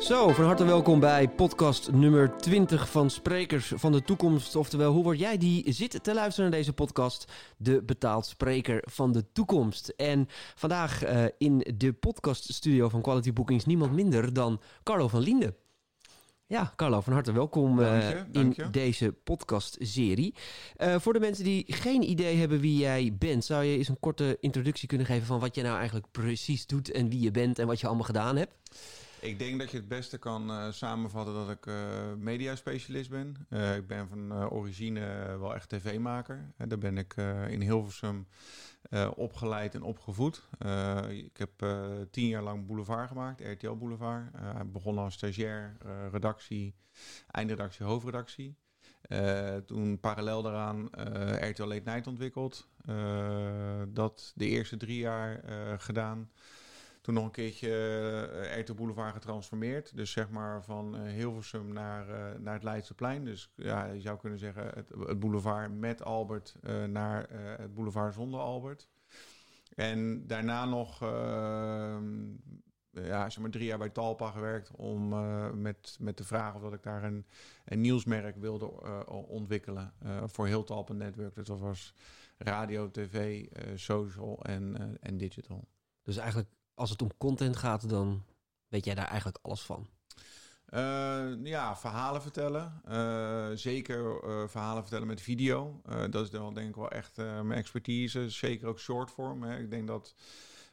Zo, van harte welkom bij podcast nummer 20 van Sprekers van de Toekomst. Oftewel, hoe word jij die zit te luisteren naar deze podcast? De betaald spreker van de toekomst. En vandaag uh, in de podcaststudio van Quality Bookings niemand minder dan Carlo van Linden. Ja, Carlo, van harte welkom uh, in deze podcastserie. Uh, voor de mensen die geen idee hebben wie jij bent, zou je eens een korte introductie kunnen geven van wat je nou eigenlijk precies doet en wie je bent en wat je allemaal gedaan hebt? Ik denk dat je het beste kan uh, samenvatten dat ik uh, mediaspecialist ben. Uh, ik ben van origine wel echt tv-maker. daar ben ik in Hilversum opgeleid en opgevoed. ik heb tien jaar lang Boulevard gemaakt, RTL Boulevard. Ik begon als stagiair, redactie, eindredactie, hoofdredactie. toen parallel daaraan RTL Late Night ontwikkeld. dat de eerste drie jaar gedaan. Toen nog een keertje uh, RTL Boulevard getransformeerd. Dus zeg maar van uh, Hilversum naar, uh, naar het Leidseplein. Dus ja, je zou kunnen zeggen het, boulevard met Albert naar het boulevard zonder Albert. En daarna nog ja, zeg maar drie jaar bij Talpa gewerkt om met, met de vraag of dat ik daar een, een nieuwsmerk wilde ontwikkelen voor heel Talpa Network. Dus dat was radio, tv, social en, en digital. Dus eigenlijk als het om content gaat, dan weet jij daar eigenlijk alles van. Uh, ja, verhalen vertellen. Uh, zeker uh, verhalen vertellen met video. dat is dan denk ik wel echt mijn expertise. Zeker ook shortform. Hè. Ik denk dat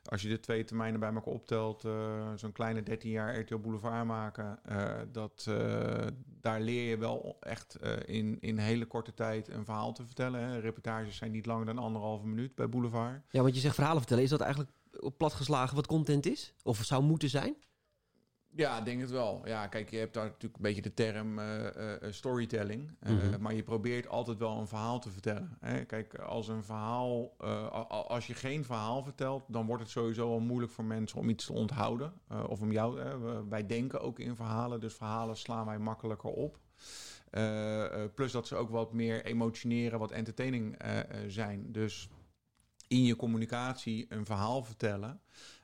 als je de twee termijnen bij elkaar optelt, zo'n kleine 13 jaar RTL Boulevard maken, dat, daar leer je wel echt in, in hele korte tijd een verhaal te vertellen. Hè. Reportages zijn niet langer dan anderhalve minuut bij Boulevard. Ja, want je zegt verhalen vertellen. Is dat eigenlijk platgeslagen wat content is? Of zou moeten zijn? Ja, denk het wel. Ja, kijk, je hebt daar natuurlijk een beetje de term uh, uh, storytelling. Uh, Maar je probeert altijd wel een verhaal te vertellen. Hè? Kijk, als een verhaal, als je geen verhaal vertelt, dan wordt het sowieso al moeilijk voor mensen om iets te onthouden. of om jou. wij denken ook in verhalen, dus verhalen slaan wij makkelijker op. plus dat ze ook wat meer emotioneren, wat entertaining zijn. Dus in je communicatie een verhaal vertellen.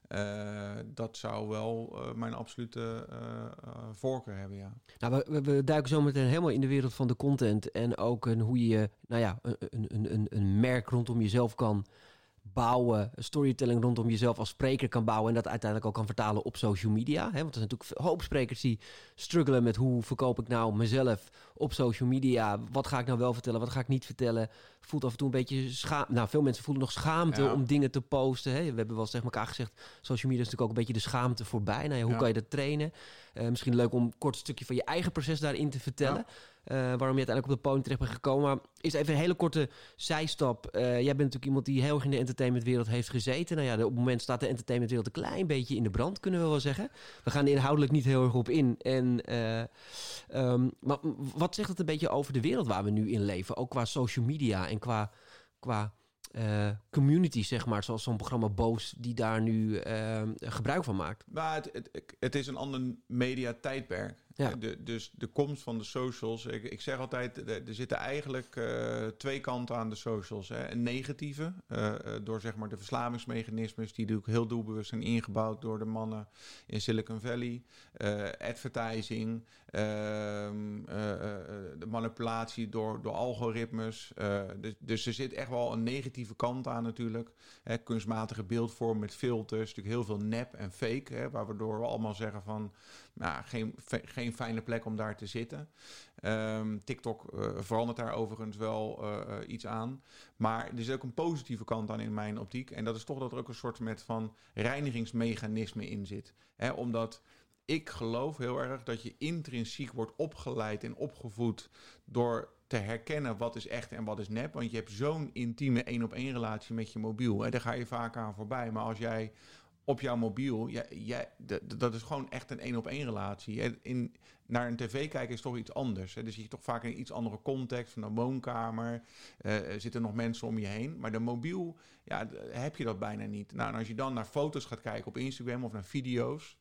Uh, dat zou wel uh, mijn absolute uh, voorkeur hebben, ja. Nou, we, we, duiken zo meteen helemaal in de wereld van de content en ook een, hoe je nou ja, een, een, een, een merk rondom jezelf kan bouwen, storytelling rondom jezelf als spreker kan bouwen en dat uiteindelijk ook kan vertalen op social media. Hè? Want er zijn natuurlijk hoop sprekers die struggelen met hoe verkoop ik nou mezelf op social media. Wat ga ik nou wel vertellen, wat ga ik niet vertellen? Voelt af en toe een beetje schaamte. Nou, veel mensen voelen nog schaamte om dingen te posten. Hè? We hebben wel tegen elkaar gezegd, social media is natuurlijk ook een beetje de schaamte voorbij. Nou ja, hoe kan je dat trainen? Uh, misschien leuk om een kort stukje van je eigen proces daarin te vertellen. Uh, waarom je uiteindelijk op de podium terecht bent gekomen. Maar is even een hele korte zijstap. Uh, jij bent natuurlijk iemand die heel erg in de entertainmentwereld heeft gezeten. Nou ja, op het moment staat de entertainmentwereld een klein beetje in de brand, kunnen we wel zeggen. We gaan er inhoudelijk niet heel erg op in. En, um, maar wat zegt het een beetje over de wereld waar we nu in leven? Ook qua social media en qua, qua uh, community, zeg maar, zoals zo'n programma Boos, die daar nu uh, gebruik van maakt. Maar het, het, het, is een ander mediatijdperk. Ja. Dus de komst van de socials. Ik, ik zeg altijd, er zitten eigenlijk uh, twee kanten aan de socials. Hè. Een negatieve, door zeg maar de verslavingsmechanismes, die natuurlijk heel doelbewust zijn ingebouwd door de mannen in Silicon Valley. advertising, ehm, de manipulatie door, door algoritmes. dus, dus er zit echt wel een negatieve kant aan natuurlijk. Hè, kunstmatige beeldvorm met filters, natuurlijk heel veel nep en fake, hè, waardoor we allemaal zeggen van, nou, geen, geen fijne plek om daar te zitten. Um, TikTok uh, verandert daar overigens wel uh, iets aan. Maar er zit ook een positieve kant aan in mijn optiek. En dat is toch dat er ook een soort met van reinigingsmechanisme in zit. Omdat ik geloof heel erg dat je intrinsiek wordt opgeleid en opgevoed door te herkennen wat is echt en wat is nep. Want je hebt zo'n intieme één op één relatie met je mobiel. En daar ga je vaak aan voorbij. Maar als jij op jouw mobiel, jij, dat is gewoon echt een één op één relatie. In, naar een tv kijken is toch iets anders. Hè? Dus je toch vaak in iets andere context, van een woonkamer. Uh, zitten nog mensen om je heen. Maar de mobiel, ja, heb je dat bijna niet. Nou, en als je dan naar foto's gaat kijken op Instagram of naar video's,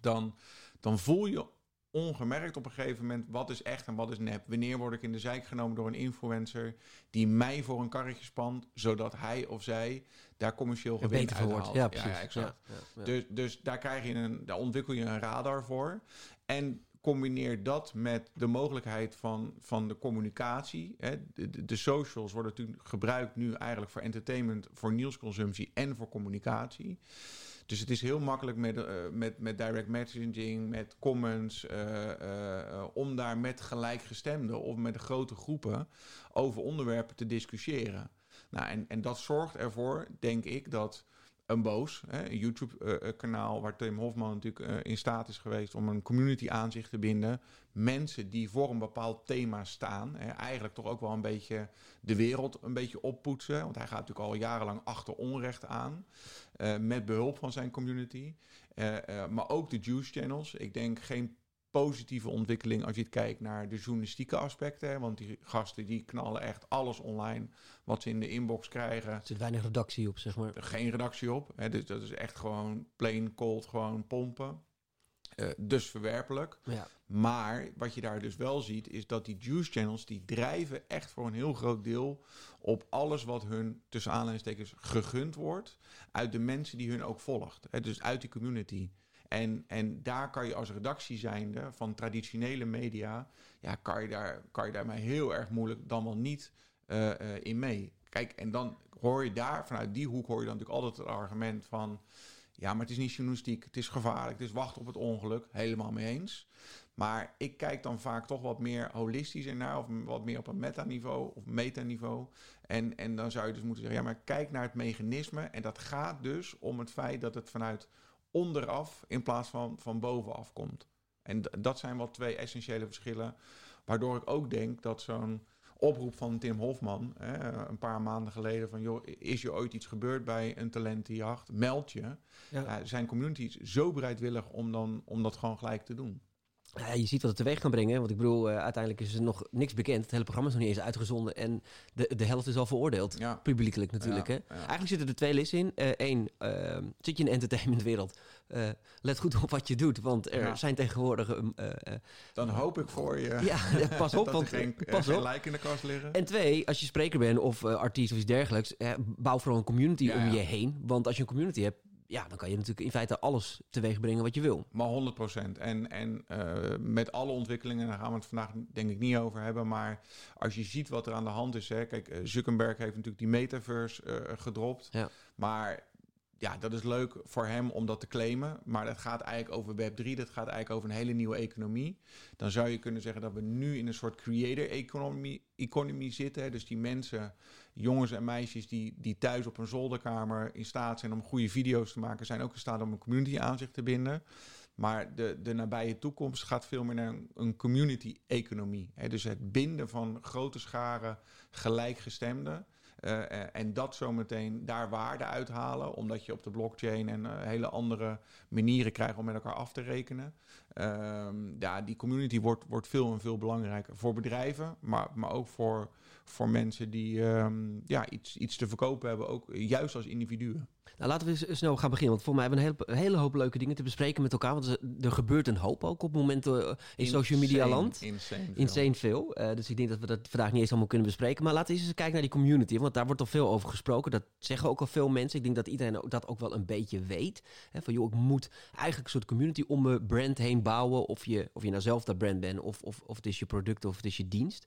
dan, dan voel je ongemerkt op een gegeven moment wat is echt en wat is nep. Wanneer word ik in de zijk genomen door een influencer die mij voor een karretje spant, zodat hij of zij daar commercieel gewin uit haalt. Ja, precies. Ja, exact. Ja, dus, dus daar, krijg je een, daar ontwikkel je een radar voor. En combineer dat met de mogelijkheid van, van de communicatie. Hè. De, de, socials worden natuurlijk gebruikt nu eigenlijk voor entertainment, voor nieuwsconsumptie en voor communicatie. Dus het is heel makkelijk met, uh, met, met direct messaging, met comments, uh, uh, om daar met gelijkgestemden of met grote groepen over onderwerpen te discussiëren. Nou, en, en dat zorgt ervoor, denk ik, dat een Boos, hè, een YouTube-kanaal waar Tim Hofman natuurlijk uh, in staat is geweest om een community aan zich te binden. Mensen die voor een bepaald thema staan, hè, eigenlijk toch ook wel een beetje de wereld een beetje oppoetsen. Want hij gaat natuurlijk al jarenlang achter onrecht aan, uh, met behulp van zijn community. Uh, maar ook de Juice Channels. Ik denk geen positieve ontwikkeling als je het kijkt naar de journalistieke aspecten. Hè? Want die gasten die knallen echt alles online wat ze in de inbox krijgen. Er zit weinig redactie op, zeg maar. Geen redactie op. Hè? Dus dat is echt gewoon plain cold, gewoon pompen. Uh, dus verwerpelijk. Ja. Maar wat je daar dus wel ziet, is dat die juice channels die drijven echt voor een heel groot deel op alles wat hun tussen aanleidingstekens gegund wordt. Uit de mensen die hun ook volgt. Hè? Dus uit die community. En, en daar kan je als redactie zijnde van traditionele media, ja, kan je daar, kan je daar maar heel erg moeilijk dan wel niet uh, uh, in mee. Kijk, en dan hoor je daar, vanuit die hoek hoor je dan natuurlijk altijd het argument van, ja, maar het is niet journalistiek, het is gevaarlijk, het is wachten op het ongeluk, helemaal mee eens. Maar ik kijk dan vaak toch wat meer holistisch naar, of wat meer op een metaniveau of metaniveau. En, en dan zou je dus moeten zeggen, ja, maar kijk naar het mechanisme. En dat gaat dus om het feit dat het vanuit onderaf in plaats van van bovenaf komt. En dat zijn wel twee essentiële verschillen. Waardoor ik ook denk dat zo'n oproep van Tim Hofman hè, een paar maanden geleden van joh, is je ooit iets gebeurd bij een talentenjacht? Meld je. Ja. zijn communities zo bereidwillig om, dan, om dat gewoon gelijk te doen. Ja, je ziet wat het teweeg kan brengen. Want ik bedoel, uh, uiteindelijk is er nog niks bekend. Het hele programma is nog niet eens uitgezonden. En de, de helft is al veroordeeld. Ja. Publiekelijk natuurlijk. hè? Eigenlijk zitten er twee lissen in. Eén, uh, uh, zit je in de entertainmentwereld? Eh, let goed op wat je doet. Want er zijn tegenwoordig... Eh, Dan hoop ik voor je ja, pas op. want, geen, pas geen lijk in de kast liggen. En twee, als je spreker bent of artiest of iets dergelijks... bouw vooral een community om je heen. Want als je een community hebt ja, dan kan je natuurlijk in feite alles teweeg brengen wat je wil. Maar 100% En, en uh, met alle ontwikkelingen, daar gaan we het vandaag denk ik niet over hebben. Maar als je ziet wat er aan de hand is. Hè, kijk, eh, Zuckerberg heeft natuurlijk die metaverse uh, gedropt. Ja. Maar ja, dat is leuk voor hem om dat te claimen. Maar dat gaat eigenlijk over Web3. Dat gaat eigenlijk over een hele nieuwe economie. Dan zou je kunnen zeggen dat we nu in een soort creator economy, zitten. Dus die mensen, jongens en meisjes die, die thuis op een zolderkamer in staat zijn om goede video's te maken, zijn ook in staat om een community aan zich te binden. Maar de, de nabije toekomst gaat veel meer naar een, een community-economie. Dus het binden van grote scharen gelijkgestemden. Uh, en dat zometeen daar waarde uithalen, omdat je op de blockchain en uh, hele andere manieren krijgt om met elkaar af te rekenen. Uh, ja, die community wordt, wordt veel en veel belangrijker voor bedrijven, maar, maar ook voor, voor mensen die um, ja, iets, iets te verkopen hebben, ook juist als individuen. Nou, laten we snel gaan beginnen. Want voor mij hebben we een hele, hele hoop leuke dingen te bespreken met elkaar. Want er gebeurt een hoop ook op momenten uh, in social media land. Insane, insane veel. veel. Uh, dus ik denk dat we dat vandaag niet eens allemaal kunnen bespreken. Maar laten we eens kijken naar die community. Want daar wordt al veel over gesproken. Dat zeggen ook al veel mensen. Ik denk dat iedereen dat ook wel een beetje weet. Hè, van joh, ik moet eigenlijk een soort community om mijn brand heen bouwen. Of je, of je nou zelf dat brand bent. Of, of, of het is je product of het is je dienst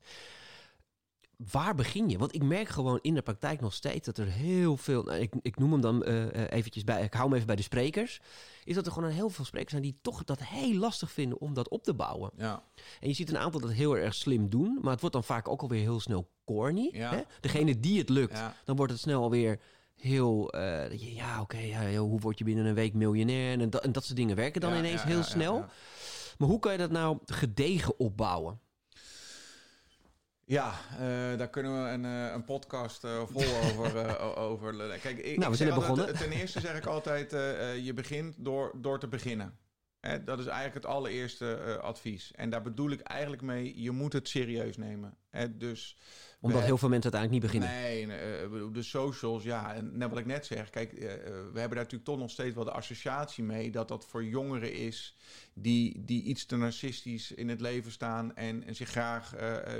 waar begin je? Want ik merk gewoon in de praktijk nog steeds dat er heel veel. Nou, ik, ik noem hem dan uh, eventjes bij. Ik hou hem even bij de sprekers. Is dat er gewoon heel veel sprekers zijn die toch dat heel lastig vinden om dat op te bouwen. Ja. En je ziet een aantal dat heel erg slim doen. Maar het wordt dan vaak ook alweer heel snel corny. Ja. Hè? Degene die het lukt, dan wordt het snel alweer heel. Uh, ja, oké, okay, ja, hoe word je binnen een week miljonair? En dat, en dat soort dingen werken dan ineens heel snel. Maar hoe kan je dat nou gedegen opbouwen? Ja, uh, daar kunnen we een, uh, een podcast uh, vol over, over. Kijk, ik, nou, we zijn begonnen. Ten eerste zeg ik altijd: je begint door, door te beginnen. Hè, dat is eigenlijk het allereerste advies. En daar bedoel ik eigenlijk mee: je moet het serieus nemen. Hè, dus Omdat heel veel mensen uiteindelijk niet beginnen. Nee, nee de socials, ja. En net wat ik net zeg, kijk, we hebben daar natuurlijk toch nog steeds wel de associatie mee dat dat voor jongeren is die, die iets te narcistisch in het leven staan en, en zich graag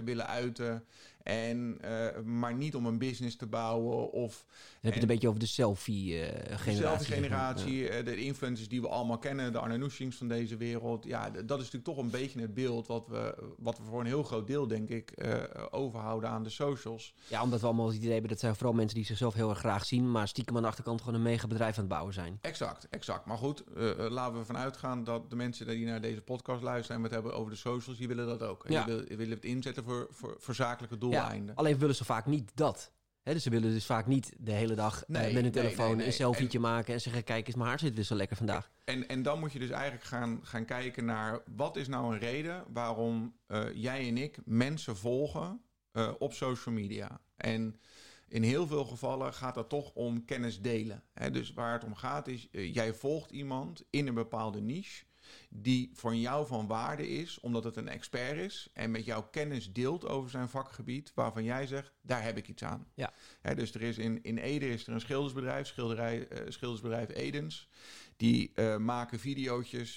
willen uiten. En, uh, maar niet om een business te bouwen. Of, heb je het een beetje over de selfie-generatie. Uh, selfie-generatie, ja. de influencers die we allemaal kennen, de Arne Noesings van deze wereld. Ja, dat is natuurlijk toch een beetje het beeld wat we, wat we voor een heel groot deel, denk ik, uh, overhouden aan de socials. Ja, omdat we allemaal het idee hebben dat zijn vooral mensen die zichzelf heel erg graag zien, maar stiekem aan de achterkant gewoon een mega bedrijf aan het bouwen zijn. Exact, exact. Maar goed, laten we ervan uitgaan dat de mensen die naar deze podcast luisteren en het hebben over de socials, die willen dat ook. Ja. Die willen, willen het inzetten voor, voor, voor zakelijke doelen. Ja, alleen willen ze vaak niet dat. He, dus ze willen dus vaak niet de hele dag uh, met een telefoon een selfietje maken en zeggen: Kijk eens, mijn haar zit weer zo lekker vandaag. En, en dan moet je dus eigenlijk gaan, gaan kijken naar wat is nou een reden waarom uh, jij en ik mensen volgen uh, op social media. En in heel veel gevallen gaat dat toch om kennis delen. He, dus waar het om gaat is: jij volgt iemand in een bepaalde niche die voor jou van waarde is, omdat het een expert is en met jouw kennis deelt over zijn vakgebied, waarvan jij zegt, daar heb ik iets aan. Ja. dus er is in, in Ede is er een schildersbedrijf, schilderij, uh, schildersbedrijf Edens. Die uh, maken video's uh,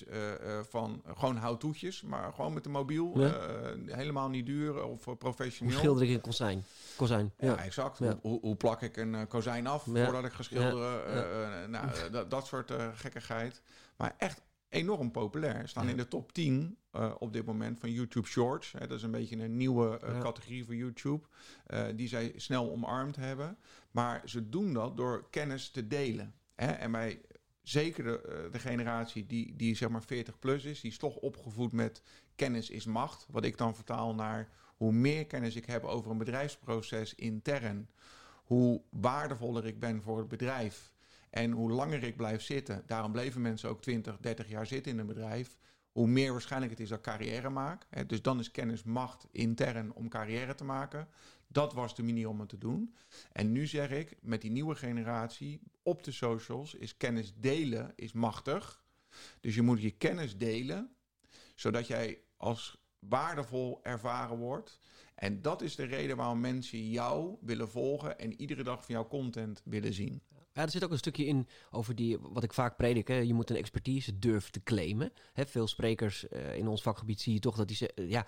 van gewoon houttoetjes, maar gewoon met een mobiel. helemaal niet duur of professioneel. Hoe schilder ik een kozijn? kozijn ja. ja exact. Ja. Hoe, hoe, plak ik een kozijn af voordat ik ga schilderen? nou, dat soort gekkigheid. Maar echt enorm populair. Staan in de top 10 uh, op dit moment van YouTube Shorts. Hè, dat is een beetje een nieuwe uh, categorie voor YouTube. Uh, die zij snel omarmd hebben. Maar ze doen dat door kennis te delen. Hè? En bij zeker de, de, generatie die, die zeg maar 40 plus is, die is toch opgevoed met kennis is macht. Wat ik dan vertaal naar hoe meer kennis ik heb over een bedrijfsproces intern, hoe waardevoller ik ben voor het bedrijf. En hoe langer ik blijf zitten, daarom bleven mensen ook 20, 30 jaar zitten in een bedrijf, hoe meer waarschijnlijk het is dat ik carrière maak. Hè. Dus dan is kennis macht intern om carrière te maken. Dat was de manier om het te doen. En nu zeg ik, met die nieuwe generatie op de socials is kennis delen is machtig. Dus je moet je kennis delen, zodat jij als waardevol ervaren wordt. En dat is de reden waarom mensen jou willen volgen en iedere dag van jouw content willen zien. Ja, er zit ook een stukje in over die, wat ik vaak predik. Hè. Je moet een expertise durven te claimen. Hè, veel sprekers uh, in ons vakgebied zie je toch dat die, uh, ja,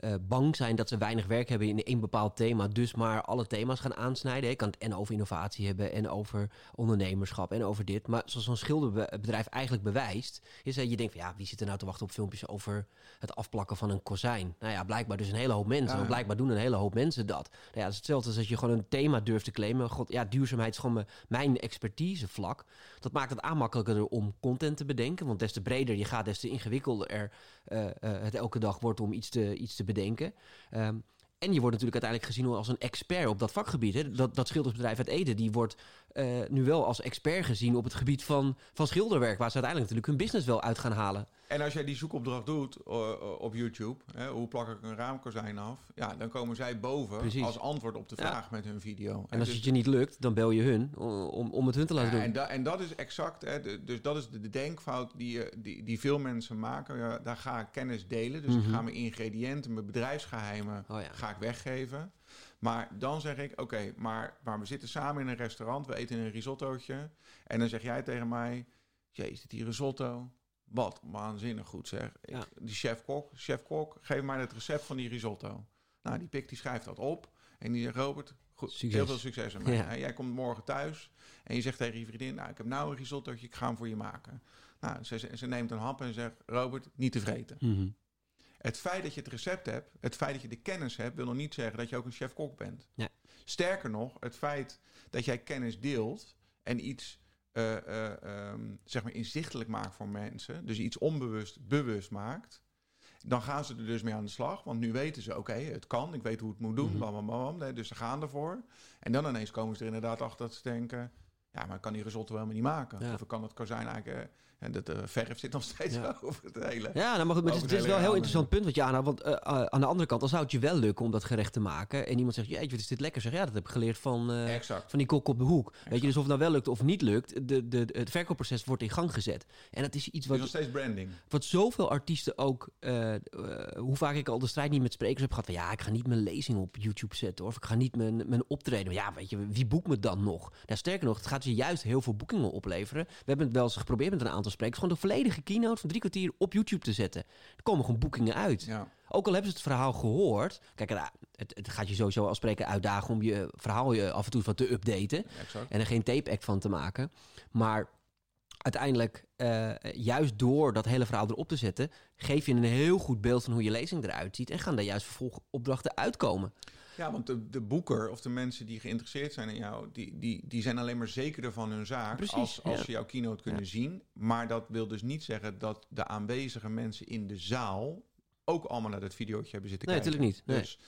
uh, bang zijn dat ze weinig werk hebben in één bepaald thema. Dus maar alle thema's gaan aansnijden. Je kan het en over innovatie hebben en over ondernemerschap en over dit. Maar zoals zo'n schilderbedrijf eigenlijk bewijst, is dat je denkt van ja, wie zit er nou te wachten op filmpjes over het afplakken van een kozijn? Nou ja, blijkbaar dus een hele hoop mensen. Blijkbaar doen een hele hoop mensen dat. Nou ja, dat is hetzelfde als als je gewoon een thema durft te claimen. God, ja, duurzaamheid is gewoon mijn expertisevlak. Dat maakt het aanmakkelijker om content te bedenken. Want des te breder je gaat, des te ingewikkelder er uh, uh, het elke dag wordt om iets te, iets te bedenken. Um, en je wordt natuurlijk uiteindelijk gezien als een expert op dat vakgebied. Hè? Dat, dat schildersbedrijf uit Ede, die wordt uh, nu wel als expert gezien op het gebied van, van schilderwerk. Waar ze uiteindelijk natuurlijk hun business wel uit gaan halen. En als jij die zoekopdracht doet uh, op YouTube, hè, hoe plak ik een raamkozijn af? Ja, dan komen zij boven Precies. als antwoord op de vraag ja. met hun video. En, als dus, het je niet lukt, dan bel je hun om, om het hun te laten doen. En, da, en dat is exact, hè, dus dat is de, de denkfout die, die, die veel mensen maken. Ja, daar ga ik kennis delen. Dus mm -hmm. ik ga mijn ingrediënten, mijn bedrijfsgeheimen, oh, ga ik weggeven. Maar dan zeg ik, oké, okay, maar, maar we zitten samen in een restaurant, we eten een risottootje. En dan zeg jij tegen mij, jezus, die risotto, wat waanzinnig goed zeg. Ja. Die chef-kok, chef-kok, geef mij het recept van die risotto. Nou, die pik die schrijft dat op. En die zegt, Robert, goed, succes. heel veel succes ermee. Ja. Jij komt morgen thuis en je zegt tegen je vriendin... nou, ik heb nou een risottootje, ik ga hem voor je maken. Nou, ze, ze neemt een hap en zegt... Robert, niet tevreden. Mm -hmm. Het feit dat je het recept hebt, het feit dat je de kennis hebt... wil nog niet zeggen dat je ook een chef-kok bent. Ja. Sterker nog, het feit dat jij kennis deelt... en iets uh, uh, um, zeg maar inzichtelijk maakt voor mensen, dus iets onbewust bewust maakt, dan gaan ze er dus mee aan de slag. Want nu weten ze, oké, okay, het kan, ik weet hoe het moet doen, mm -hmm. bam, dus ze gaan ervoor. En dan ineens komen ze er inderdaad achter dat ze denken, Ja, maar ik kan die risotto helemaal niet maken. Of ik kan het kozijn eigenlijk... En dat uh, verf zit nog steeds over het hele. Ja, nou, maar goed, maar het, is, wel een heel interessant punt wat je aanhoudt. Want uh, uh, aan de andere kant, dan zou het je wel lukken om dat gerecht te maken. En iemand zegt, jeetje, wat is dit lekker? Zeg ja, dat heb ik geleerd van, van die kok op de hoek. Weet je, dus of het nou wel lukt of niet lukt, de, de, het verkoopproces wordt in gang gezet. En dat is iets wat. Het is nog steeds branding. Wat zoveel artiesten ook. hoe vaak ik al de strijd niet met sprekers heb gehad. Van ja, ik ga niet mijn lezing op YouTube zetten. Of ik ga niet mijn, mijn optreden. Maar ja, weet je, wie boekt me dan nog? Nou, sterker nog, het gaat je juist heel veel boekingen opleveren. We hebben het wel eens geprobeerd met een aantal sprekers. Gewoon de volledige keynote van drie kwartier op YouTube te zetten. Er komen gewoon boekingen uit. Ja. Ook al hebben ze het verhaal gehoord. Kijk, het, het, gaat je sowieso als spreker uitdagen om je verhaal je af en toe wat te updaten. en er geen tape-act van te maken. Maar uiteindelijk, uh, juist door dat hele verhaal erop te zetten, geef je een heel goed beeld van hoe je lezing eruit ziet. En gaan daar juist vervolgopdrachten uitkomen. Ja, want de, de boeker of de mensen die geïnteresseerd zijn in jou, die, die, die zijn alleen maar zekerder van hun zaak Precies, als, als ze jouw keynote kunnen zien. Maar dat wil dus niet zeggen dat de aanwezige mensen in de zaal ook allemaal naar dat videootje hebben zitten nee, kijken. Nee, natuurlijk niet. Dus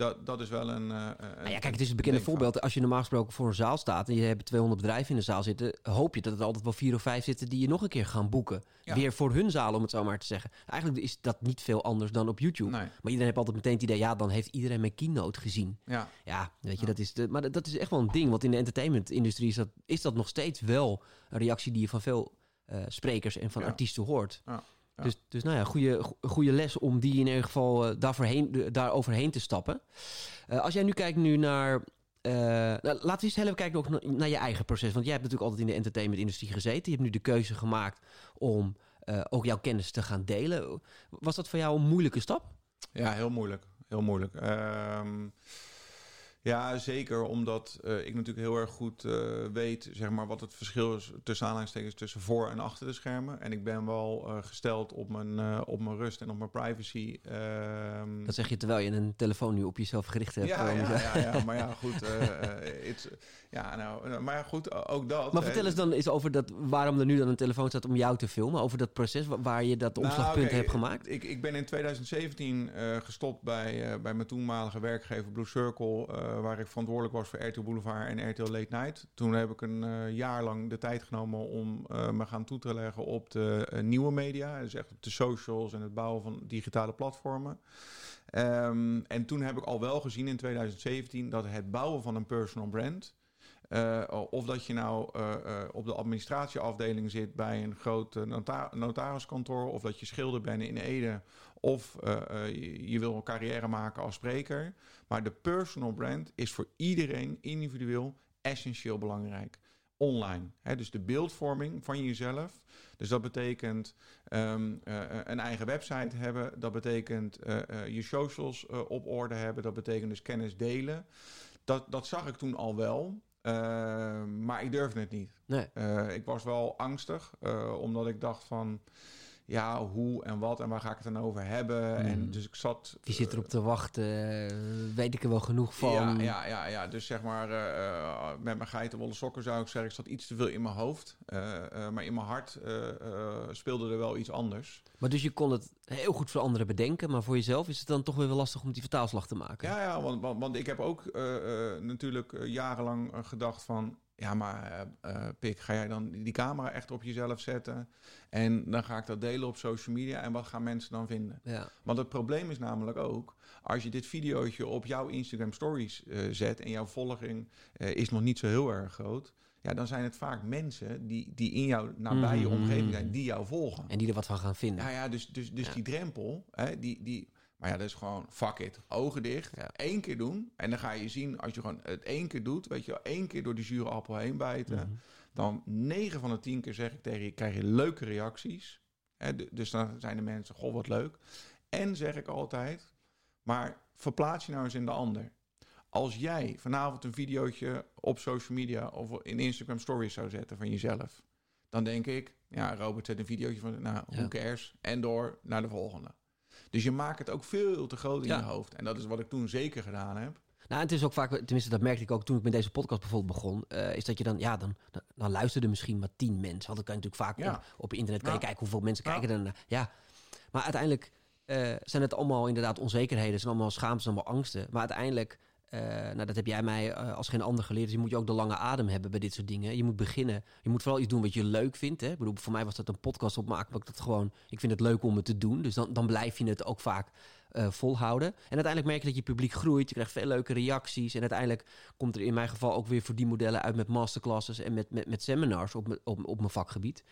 dat, dat is wel een. Uh, nou ja, kijk, het is een bekende voorbeeld. Als je normaal gesproken voor een zaal staat en je hebt 200 bedrijven in de zaal zitten, hoop je dat er altijd wel vier of vijf zitten die je nog een keer gaan boeken. Weer voor hun zaal, om het zo maar te zeggen. Eigenlijk is dat niet veel anders dan op YouTube. Maar iedereen heeft altijd meteen het idee, ja, dan heeft iedereen mijn keynote gezien. Ja, ja weet je, dat is. De, maar dat is echt wel een ding. Want in de entertainment-industrie is dat, is dat nog steeds wel een reactie die je van veel uh, sprekers en van artiesten hoort. Ja. Dus, dus nou ja, goede, goede les om die in ieder geval uh, daarvoorheen, daar overheen te stappen. Uh, als jij nu kijkt nu naar... Uh, nou, laten we eens even kijken ook naar je eigen proces. Want jij hebt natuurlijk altijd in de entertainment-industrie gezeten. Je hebt nu de keuze gemaakt om ook jouw kennis te gaan delen. Was dat voor jou een moeilijke stap? Ja, heel moeilijk. Heel moeilijk. Ehm, ja, zeker. Omdat uh, ik natuurlijk heel erg goed uh, weet zeg maar, wat het verschil is tussen aanhalingstekens tussen voor en achter de schermen. En ik ben wel uh, gesteld op mijn, op mijn rust en op mijn privacy. Um... Dat zeg je terwijl je een telefoon nu op jezelf gericht hebt. Ja, ja, ja, ja, maar ja, goed. ja, nou, maar ja, goed, ook dat. Maar vertel eens dan eens over dat, waarom er nu dan een telefoon staat om jou te filmen. Over dat proces waar je dat nou, omslagpunt nou, hebt gemaakt. Ik, ik ben in 2017 gestopt bij, bij mijn toenmalige werkgever Blue Circle eh, waar ik verantwoordelijk was voor RTL Boulevard en RTL Late Night. Toen heb ik een uh, jaar lang de tijd genomen om uh, me gaan toe te leggen op de nieuwe media. Dus echt op de socials en het bouwen van digitale platformen. Um, en toen heb ik al wel gezien in 2017 dat het bouwen van een personal brand... Of dat je nou op de administratieafdeling zit bij een groot nota notariskantoor, of dat je schilder bent in Ede, of je, je, wil een carrière maken als spreker. Maar de personal brand is voor iedereen individueel essentieel belangrijk. Online. Hè? Dus de beeldvorming van jezelf. Dus dat betekent um, een eigen website hebben. Dat betekent je socials op orde hebben. Dat betekent dus kennis delen. Dat, dat zag ik toen al wel. Uh, maar ik durfde het niet. Nee. Ik was wel angstig, omdat ik dacht van ja, hoe en wat en waar ga ik het dan over hebben. En hmm. dus ik zat... Wie zit erop te wachten? Weet ik er wel genoeg van? Ja, ja, ja, ja. dus zeg maar uh, met mijn geitenwolle sokken zou ik zeggen... ik zat iets te veel in mijn hoofd. Uh, maar in mijn hart speelde er wel iets anders. Maar dus je kon het heel goed voor anderen bedenken... maar voor jezelf is het dan toch weer wel lastig om die vertaalslag te maken? Ja, ja want, want, want ik heb ook natuurlijk jarenlang gedacht van... Ja, maar uh, Pik, ga jij dan die camera echt op jezelf zetten? En dan ga ik dat delen op social media. En wat gaan mensen dan vinden? Ja. Want het probleem is namelijk ook... als je dit videootje op jouw Instagram stories uh, zet... en jouw volging uh, is nog niet zo heel erg groot... Ja, dan zijn het vaak mensen die, die in jouw nabije mm -hmm. omgeving zijn... die jou volgen. En die er wat van gaan vinden. Ja, ja dus, dus, dus ja. die drempel... Hè, die, die, maar ja, dat is gewoon fuck it. Ogen dicht. Ja. Eén keer doen. En dan ga je zien, als je gewoon het één keer doet, weet je wel, één keer door die zure appel heen bijten. Mm -hmm. Dan 9 van de 10 keer zeg ik tegen je, krijg je leuke reacties. Hè, dus dan zijn de mensen, goh, wat leuk. En zeg ik altijd, maar verplaats je nou eens in de ander. Als jij vanavond een videootje op social media of in Instagram stories zou zetten van jezelf, dan denk ik, ja, Robert zet een videootje van, nou, who cares? En door naar de volgende. Dus je maakt het ook veel te groot in ja. je hoofd. En dat is wat ik toen zeker gedaan heb. Nou, het is ook vaak, tenminste dat merkte ik ook toen ik met deze podcast bijvoorbeeld begon, uh, is dat je dan, ja, dan, dan, dan luisterden misschien maar tien mensen. Want dan kan je natuurlijk vaak ja. op, op internet ja. kijken hoeveel mensen ja. kijken er naar. Ja, maar uiteindelijk uh, zijn het allemaal inderdaad onzekerheden, zijn allemaal schaamtes, allemaal angsten. Maar uiteindelijk nou, dat heb jij mij als geen ander geleerd. Dus je moet je ook de lange adem hebben bij dit soort dingen. Je moet beginnen. Je moet vooral iets doen wat je leuk vindt. Hè? Ik bedoel, voor mij was dat een podcast opmaken. ik dat gewoon. Ik vind het leuk om het te doen. Dus dan, dan blijf je het ook vaak uh, volhouden. En uiteindelijk merk je dat je publiek groeit. Je krijgt veel leuke reacties. En uiteindelijk komt er in mijn geval ook weer voor die modellen uit met masterclasses en met, met, met seminars op, op, op mijn vakgebied.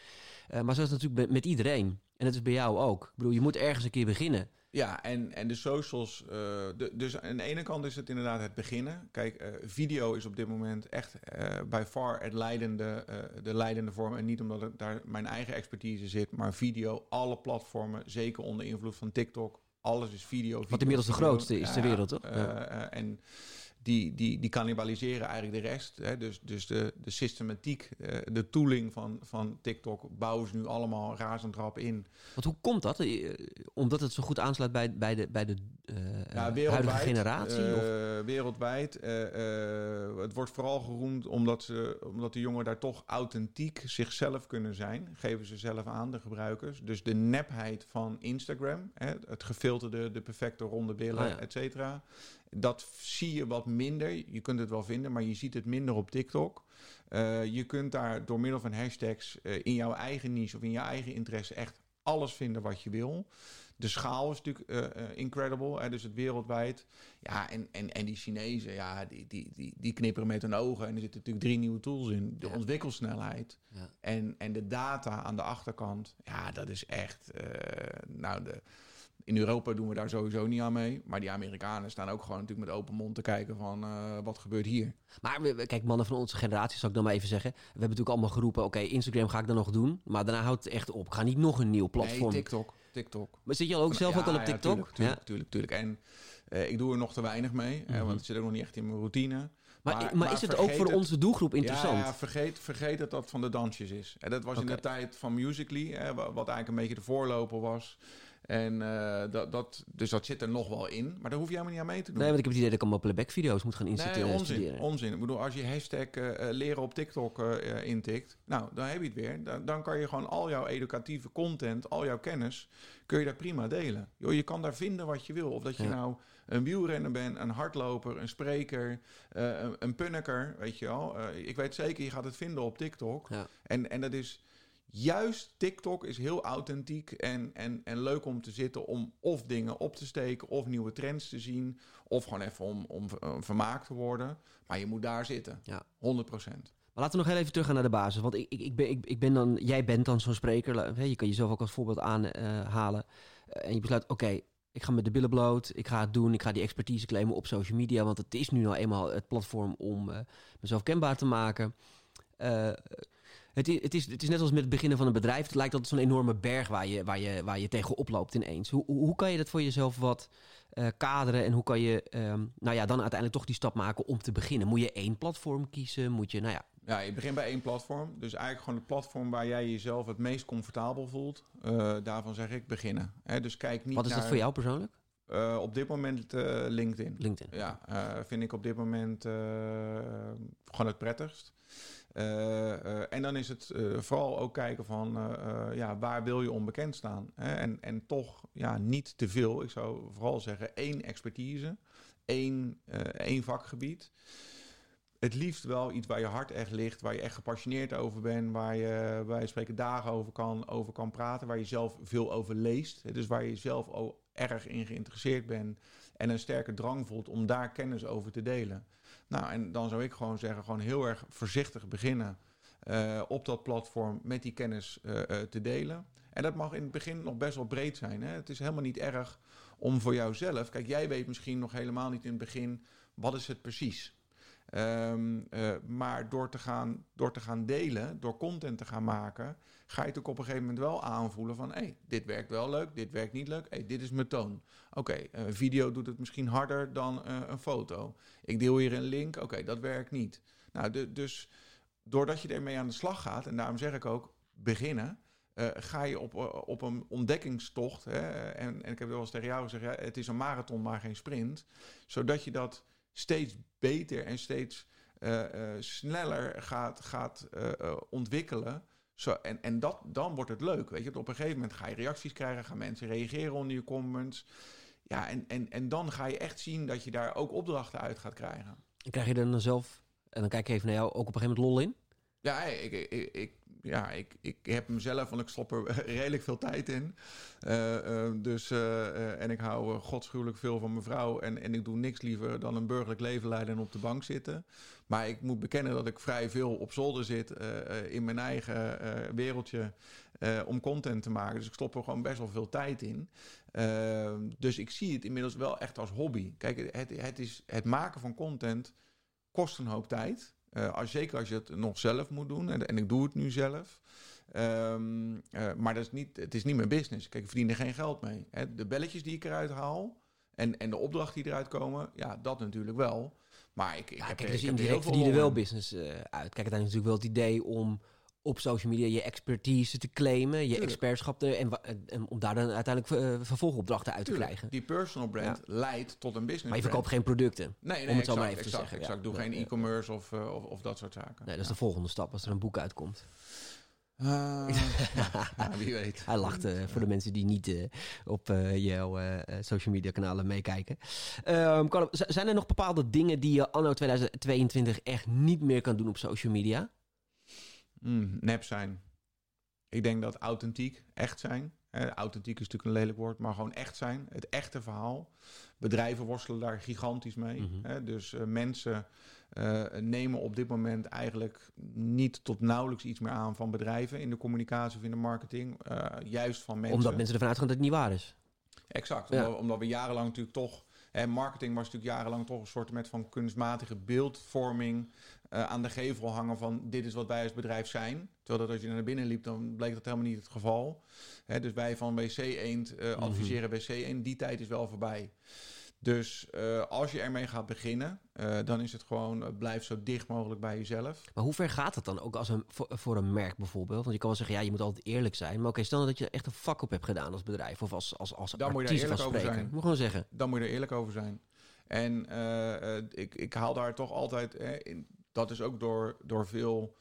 Maar zo is natuurlijk met iedereen. En dat is bij jou ook. Ik bedoel, je moet ergens een keer beginnen. Ja, en, en de socials. Uh, de, dus aan de ene kant is het inderdaad het beginnen. Kijk, uh, video is op dit moment echt uh, by far het leidende, de leidende vorm. En niet omdat het daar mijn eigen expertise zit, maar video, alle platformen, zeker onder invloed van TikTok, alles is video. Wat inmiddels de grootste is ter wereld, toch? En die, die, die cannibaliseren eigenlijk de rest. Hè? Dus, dus de, de systematiek, eh, de tooling van, van TikTok bouwen ze nu allemaal razend rap in. Want hoe komt dat? Eh, omdat het zo goed aansluit bij, bij de, bij de uh, ja, huidige generatie? Uh, wereldwijd. het wordt vooral geroemd omdat, ze, omdat de jongen daar toch authentiek zichzelf kunnen zijn. Geven ze zelf aan, de gebruikers. Dus de nepheid van Instagram, hè? het gefilterde, de perfecte ronde billen, oh et cetera. Dat zie je wat minder. Je kunt het wel vinden, maar je ziet het minder op TikTok. Uh, je kunt daar door middel van hashtags uh, in jouw eigen niche of in jouw eigen interesse echt alles vinden wat je wil. De schaal is natuurlijk uh, incredible, hè, dus het wereldwijd. Ja, en, en, en die Chinezen, ja, die, die, die, die knipperen met hun ogen. En er zitten natuurlijk drie nieuwe tools in. De ontwikkelsnelheid ja. en, en de data aan de achterkant. Ja, dat is echt, nou, de in Europa doen we daar sowieso niet aan mee. Maar die Amerikanen staan ook gewoon natuurlijk met open mond te kijken van uh, wat gebeurt hier. Maar kijk, mannen van onze generatie, zal ik dan maar even zeggen. We hebben natuurlijk allemaal geroepen, oké, Instagram ga ik dan nog doen. Maar daarna houdt het echt op. Ik ga niet nog een nieuw platform. Nee, TikTok. TikTok. Maar zit je ook zelf ook al op TikTok? Ja, tuurlijk, tuurlijk, tuurlijk, En uh, ik doe er nog te weinig mee, mm want het zit ook nog niet echt in mijn routine. Maar, maar, maar is het ook voor onze doelgroep interessant? Ja, vergeet, vergeet dat dat van de dansjes is. En dat was okay. in de tijd van Musical.ly, hè, wat eigenlijk een beetje de voorloper was. En uh, dat, dat, dus dat zit er nog wel in. Maar daar hoef je helemaal niet aan mee te doen. Nee, want ik heb het idee dat ik allemaal playback video's moet gaan inzetten. Nee, onzin, onzin. Ik bedoel, als je hashtag uh, leren op TikTok uh, intikt, nou, dan heb je het weer. Dan, dan, kan je gewoon al jouw educatieve content, al jouw kennis, kun je daar prima delen. Yo, je kan daar vinden wat je wil. Of dat je ja. nou een wielrenner bent, een hardloper, een spreker, een, een punneker, weet je wel. ik weet zeker, je gaat het vinden op TikTok. Ja. En, en dat is juist TikTok is heel authentiek en, en, en leuk om te zitten om of dingen op te steken of nieuwe trends te zien. Of gewoon even om, om, vermaakt te worden. Maar je moet daar zitten. Ja. 100% Maar laten we nog heel even terug naar de basis. Want ik, ik, ik, ben, ik, ik ben dan, jij bent dan zo'n spreker. Je kan jezelf ook als voorbeeld aanhalen. Uh, en je besluit, oké, ik ga met de billen bloot. Ik ga het doen. Ik ga die expertise claimen op social media. Want het is nu nou eenmaal het platform om uh, mezelf kenbaar te maken. Uh, het, is, het, is, het is net als met het beginnen van een bedrijf. Het lijkt altijd zo'n enorme berg waar je, waar, je, waar je tegen oploopt ineens. Hoe, hoe kan je dat voor jezelf wat uh, kaderen? En hoe kan je um, nou ja, dan uiteindelijk toch die stap maken om te beginnen? Moet je één platform kiezen? Moet je, nou ja... Ja, je begint bij één platform. Dus eigenlijk gewoon het platform waar jij jezelf het meest comfortabel voelt. Uh, daarvan zeg ik beginnen. Hè, dus kijk niet Wat is naar... dat voor jou persoonlijk? Uh, op dit moment uh, LinkedIn. LinkedIn. Ja, uh, vind ik op dit moment gewoon het prettigst. Uh, uh, en dan is het uh, vooral ook kijken van ja, waar wil je onbekend staan? Hè? En, en toch ja, niet te veel. Ik zou vooral zeggen één expertise, één, één vakgebied. Het liefst wel iets waar je hart echt ligt, waar je echt gepassioneerd over bent, waar je bij spreken dagen over kan, over kan praten, waar je zelf veel over leest. Dus waar je zelf ook erg in geïnteresseerd bent en een sterke drang voelt om daar kennis over te delen. Nou, en dan zou ik gewoon zeggen, gewoon heel erg voorzichtig beginnen uh, op dat platform met die kennis uh, uh, te delen. En dat mag in het begin nog best wel breed zijn. Hè? Het is helemaal niet erg om voor jouzelf. Kijk, jij weet misschien nog helemaal niet in het begin wat is het precies. Um, uh, maar door te, gaan, door te gaan delen, door content te gaan maken, ga je het ook op een gegeven moment wel aanvoelen van hé, hey, dit werkt wel leuk, dit werkt niet leuk, hey, dit is mijn toon. Oké, okay, een video doet het misschien harder dan uh, een foto. Ik deel hier een link, oké, dat werkt niet. Nou, dus doordat je ermee aan de slag gaat, en daarom zeg ik ook beginnen, ga je op, op een ontdekkingstocht. Hè, en, en ik heb wel eens tegen jou gezegd, het is een marathon, maar geen sprint. Zodat je dat steeds beter en steeds uh, uh, sneller gaat, gaat uh, ontwikkelen. Zo, en en dat, dan wordt het leuk. Weet je? Op een gegeven moment ga je reacties krijgen, gaan mensen reageren onder je comments. Ja, en, en, en dan ga je echt zien dat je daar ook opdrachten uit gaat krijgen. En krijg je dan zelf, en dan kijk ik even naar jou, ook op een gegeven moment lol in? Ja, ik, ik, ik, ja, ik, ik heb mezelf, want ik stop er redelijk veel tijd in. Uh, uh, dus, uh, en ik hou godschuwelijk veel van mijn vrouw. En, en ik doe niks liever dan een burgerlijk leven leiden en op de bank zitten. Maar ik moet bekennen dat ik vrij veel op zolder zit in mijn eigen wereldje om content te maken. Dus ik stop er gewoon best wel veel tijd in. dus ik zie het inmiddels wel echt als hobby. Kijk, het, het, is, het maken van content kost een hoop tijd. Uh, als, zeker als je het nog zelf moet doen. En, en ik doe het nu zelf. Um, uh, maar dat is niet, het is niet mijn business. Kijk, ik verdien er geen geld mee. Hè. De belletjes die ik eruit haal. En, en de opdrachten die eruit komen. Ja, dat natuurlijk wel. Maar ik, ik ja, heb, kijk, dus ik je er wel business uh, uit. Kijk, uiteindelijk natuurlijk wel het idee om op social media je expertise te claimen, je Tuurlijk. expertschap te, en, en, om daar dan uiteindelijk uh, vervolgopdrachten uit Tuurlijk. te krijgen. Die personal brand ja. leidt tot een business. Maar je verkoopt geen producten. Nee, nee om het exact, zo maar even exact, te zeggen. Exact. Doe geen e-commerce of, uh, of, of, dat soort zaken. Nee, dat is de volgende stap als er een boek uitkomt. Uh, ja, wie weet. Hij lacht uh, voor de mensen die niet uh, op jouw social media kanalen meekijken. Um, zijn er nog bepaalde dingen die je anno 2022 echt niet meer kan doen op social media? Mm, nep zijn. Ik denk dat authentiek, echt zijn. Hè, authentiek is natuurlijk een lelijk woord, maar gewoon echt zijn. Het echte verhaal. Bedrijven worstelen daar gigantisch mee. Mhm. Hè, dus uh, mensen uh, nemen op dit moment eigenlijk niet tot nauwelijks iets meer aan van bedrijven in de communicatie of in de marketing. Uh, juist van mensen. Omdat mensen ervan uitgaan dat het niet waar is. Exact. Ja. Omdat, omdat we jarenlang natuurlijk toch. Hè, marketing was natuurlijk jarenlang toch een soort met van kunstmatige beeldvorming. Uh, aan de gevel hangen van dit is wat wij als bedrijf zijn. Terwijl dat als je naar binnen liep, dan bleek dat helemaal niet het geval. Hè, dus wij van BC Eend uh, adviseren BC Eend. Die tijd is wel voorbij. Dus uh, als je ermee gaat beginnen, uh, dan is het gewoon uh, blijf zo dicht mogelijk bij jezelf. Maar hoe ver gaat het dan ook als een, voor, voor, een merk bijvoorbeeld? Want je kan wel zeggen, ja, je moet altijd eerlijk zijn. Maar oké, okay, stel dat je echt een vak op hebt gedaan als bedrijf of als, als, als dan moet je daar eerlijk over zijn. Moet gewoon zeggen. Dan moet je er eerlijk over zijn. En ik, ik haal daar toch altijd, in, dat is ook door, door veel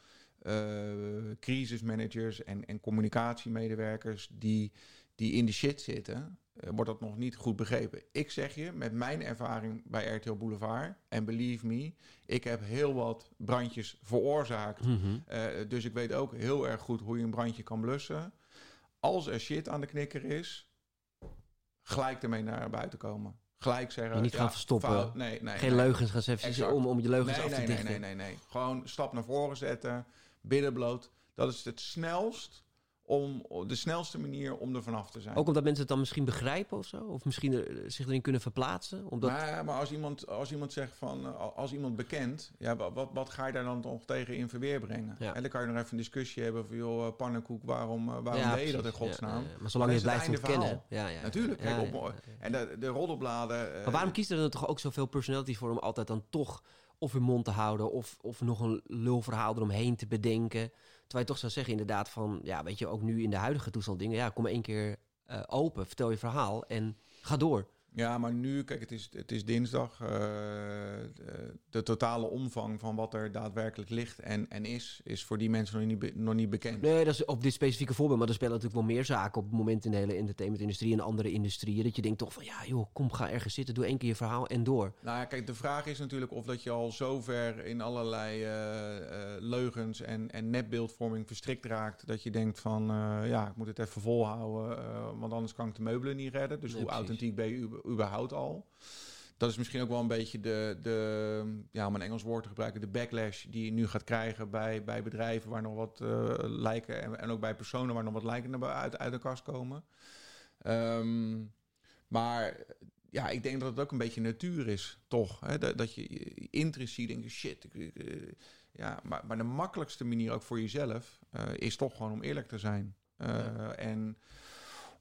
crisismanagers en, en communicatiemedewerkers die, die in de shit zitten wordt dat nog niet goed begrepen. Ik zeg je, met mijn ervaring bij RTL Boulevard, en believe me, ik heb heel wat brandjes veroorzaakt. Mm -hmm. uh, dus ik weet ook heel erg goed hoe je een brandje kan blussen. Als er shit aan de knikker is, gelijk ermee naar buiten komen. Gelijk zeggen. Niet ja, gaan verstoppen. Fout, nee, nee, Geen nee. leugens gaan zeggen om, om je leugens nee, af te nee, dichten. Nee, nee, nee, nee. Gewoon stap naar voren zetten, bidden bloot. Dat is het snelst om de snelste manier om er vanaf te zijn. Ook omdat mensen het dan misschien begrijpen of zo? Of misschien er, zich erin kunnen verplaatsen? Omdat... Maar, maar als, iemand, als iemand zegt van, als iemand bekend, ja, wat, wat ga je daar dan nog tegen in verweer brengen? Ja. En dan kan je nog even een discussie hebben van, joh, pannenkoek, waarom, waarom ja, deed je dat in godsnaam? Ja, ja, Maar zolang je het blijft ontkennen. Ja, ja, Natuurlijk, kijk, op, en de, de roddelbladen... Maar waarom kiest er dan toch ook zoveel personalities voor om altijd dan toch of hun mond te houden of, of nog een lulverhaal eromheen te bedenken? Terwijl je toch zou zeggen inderdaad van, ja, weet je, ook nu in de huidige toestand dingen, ja, kom maar één keer uh, open, vertel je verhaal en ga door. Ja, maar nu, kijk, het is, het is dinsdag. Uh, de, de, totale omvang van wat er daadwerkelijk ligt en, en is, is voor die mensen nog niet, be, nog niet bekend. Nee, dat is op dit specifieke voorbeeld. Maar er spelen natuurlijk wel meer zaken op het moment in de hele entertainmentindustrie en andere industrieën. Dat je denkt toch van, ja joh, kom, ga ergens zitten, doe één keer je verhaal en door. Nou ja, kijk, de vraag is natuurlijk of dat je al zover in allerlei uh, uh, leugens en, en nepbeeldvorming verstrikt raakt. Dat je denkt van, ja, ik moet het even volhouden, want anders kan ik de meubelen niet redden. Dus Nee, hoe precies. authentiek ben je überhaupt al? Dat is misschien ook wel een beetje de, de ja, om een Engels woord te gebruiken, de backlash die je nu gaat krijgen bij, bij bedrijven waar nog wat uh, lijken en, en ook bij personen waar nog wat lijken naar uit, uit de kast komen. Um, maar ja, ik denk dat het ook een beetje natuur is, toch? Hè? Dat, dat je intrinsiek denkt, shit. Ik, uh, ja, maar, maar de makkelijkste manier ook voor jezelf uh, is toch gewoon om eerlijk te zijn. Ja. En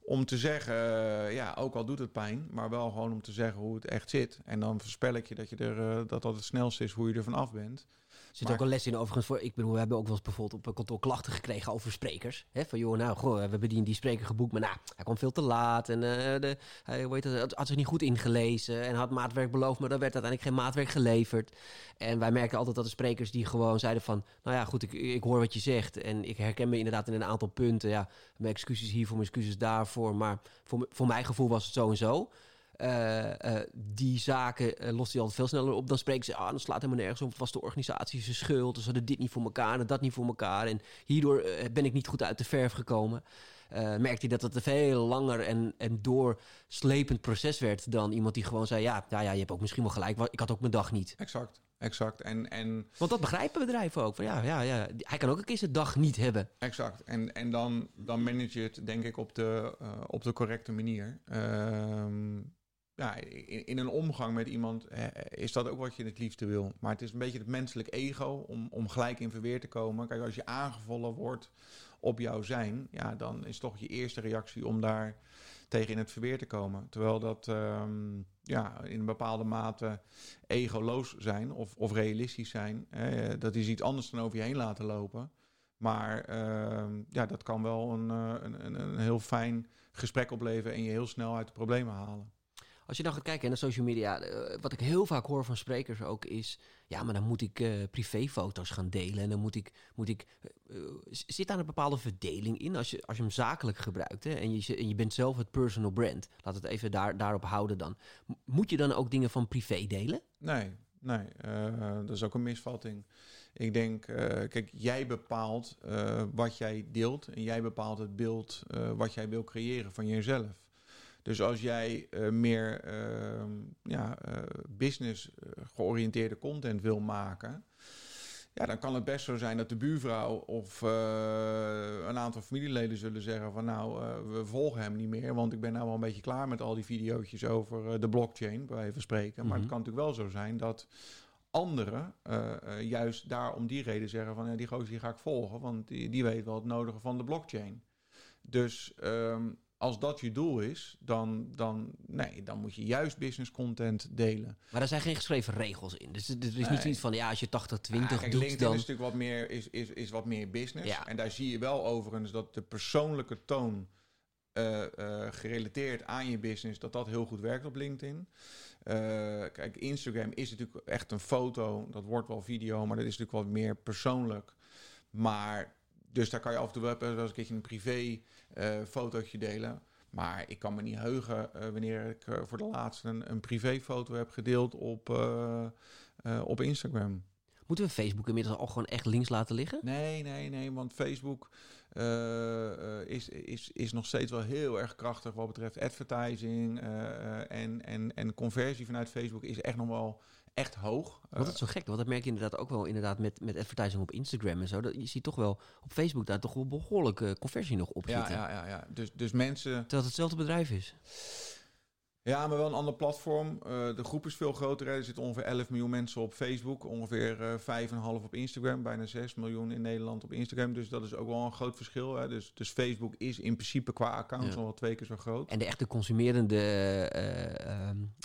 om te zeggen, uh, ja, ook al doet het pijn, maar wel gewoon om te zeggen hoe het echt zit. En dan voorspel ik je dat je er, uh, dat dat het snelste is hoe je er vanaf bent. Er zit maar, ook een les in overigens voor. Ik bedoel, we hebben ook wel eens bijvoorbeeld op een kantoor klachten gekregen over sprekers. Hè? Van joh, nou, goh, we hebben die, die spreker geboekt, maar nou, hij kwam veel te laat en uh, de, hij weet het, had zich niet goed ingelezen en had maatwerk beloofd, maar er werd uiteindelijk geen maatwerk geleverd. En wij merken altijd dat de sprekers die gewoon zeiden van, nou ja, goed, ik, ik hoor wat je zegt en ik herken me inderdaad in een aantal punten. Ja, mijn excuses hiervoor, mijn excuses daarvoor, maar voor, voor mijn gevoel was het zo en zo. Die zaken lost hij altijd veel sneller op. Dan spreken ze, ah, dan slaat helemaal nergens op. Het was de organisatie zijn schuld. Ze hadden dit niet voor elkaar en dat niet voor elkaar. En hierdoor ben ik niet goed uit de verf gekomen merkte hij dat het een veel langer en, en doorslepend proces werd dan iemand die gewoon zei: ja, ja, ja, je hebt ook misschien wel gelijk, ik had ook mijn dag niet. Exact. Exact. En, en... Want dat begrijpen bedrijven ook. Van, ja, ja, ja, hij kan ook een keer zijn dag niet hebben. Exact. En, en dan, dan manage je het, denk ik, op de, uh, op de correcte manier. Uh, ja, in, een omgang met iemand is dat ook wat je het liefste wil. Maar het is een beetje het menselijk ego om, om gelijk in verweer te komen. Kijk, als je aangevallen wordt op jouw zijn, ja, dan is toch je eerste reactie om daar tegen in het verweer te komen. Terwijl dat um, ja, in een bepaalde mate egoloos zijn of, of realistisch zijn. Hè, dat is iets anders dan over je heen laten lopen. Maar uh, ja, dat kan wel een, eh, een, een, een heel fijn gesprek opleveren en je heel snel uit de problemen halen. Als je dan gaat kijken naar social media, uh, wat ik heel vaak hoor van sprekers ook is, ja, maar dan moet ik uh, privéfoto's gaan delen en dan moet ik, moet ik, uh, zit daar een bepaalde verdeling in als je, als je hem zakelijk gebruikt hè, en, je, en je bent zelf het personal brand, laat het even daar, daarop houden dan. Moet je dan ook dingen van privé delen? Nee, nee, dat is ook een misvatting. Ik denk, kijk, jij bepaalt wat jij deelt en jij bepaalt het beeld wat jij wil creëren van jezelf. Dus als jij uh, meer uh, ja, uh, business georiënteerde content wil maken, ja, dan kan het best zo zijn dat de buurvrouw of een aantal familieleden zullen zeggen van nou, we volgen hem niet meer, want ik ben nou wel een beetje klaar met al die video's over de blockchain, bij even spreken. Maar het mhm. kan natuurlijk wel zo zijn dat anderen juist daar om die reden zeggen van ja, die gozer die ga ik volgen, want die, die weet wel het nodige van de blockchain. Dus um, als dat je doel is, dan, dan, nee, dan moet je juist business content delen. Maar er zijn geen geschreven regels in. Dus er is niet iets van, ja, als je 80-20 ja, doet, LinkedIn dan... is natuurlijk wat meer, is, is, is wat meer business. Ja. En daar zie je wel overigens dat de persoonlijke toon... Uh, uh, gerelateerd aan je business, dat dat heel goed werkt op LinkedIn. Uh, kijk, Instagram is natuurlijk echt een foto. Dat wordt wel video, maar dat is natuurlijk wat meer persoonlijk. Maar dus daar kan je af en toe wel eens een keertje een privé uh, fotootje delen. Maar ik kan me niet heugen uh, wanneer ik uh, voor de laatste een, een privéfoto heb gedeeld op, op Instagram. Moeten we Facebook inmiddels al gewoon echt links laten liggen? Nee, nee, nee. Want Facebook is, is, is nog steeds wel heel erg krachtig wat betreft advertising. en, en, en conversie vanuit Facebook is echt nog wel echt hoog. Wat is zo gek, want dat merk je inderdaad ook wel inderdaad met, met advertising op Instagram en zo. Dat, je ziet toch wel op Facebook daar toch wel behoorlijke conversie nog op zitten. Ja, ja, ja, ja. Dus, dus mensen... Terwijl het hetzelfde bedrijf is. Ja, maar wel een ander platform. Uh, de groep is veel groter. Er zitten ongeveer 11 miljoen mensen op Facebook. Ongeveer uh, eh, 5,5 op Instagram. Bijna 6 miljoen in Nederland op Instagram. Dus dat is ook wel een groot verschil. Hè. Dus, dus Facebook is in principe qua accounts ja. al wel twee keer zo groot. En de echte consumerende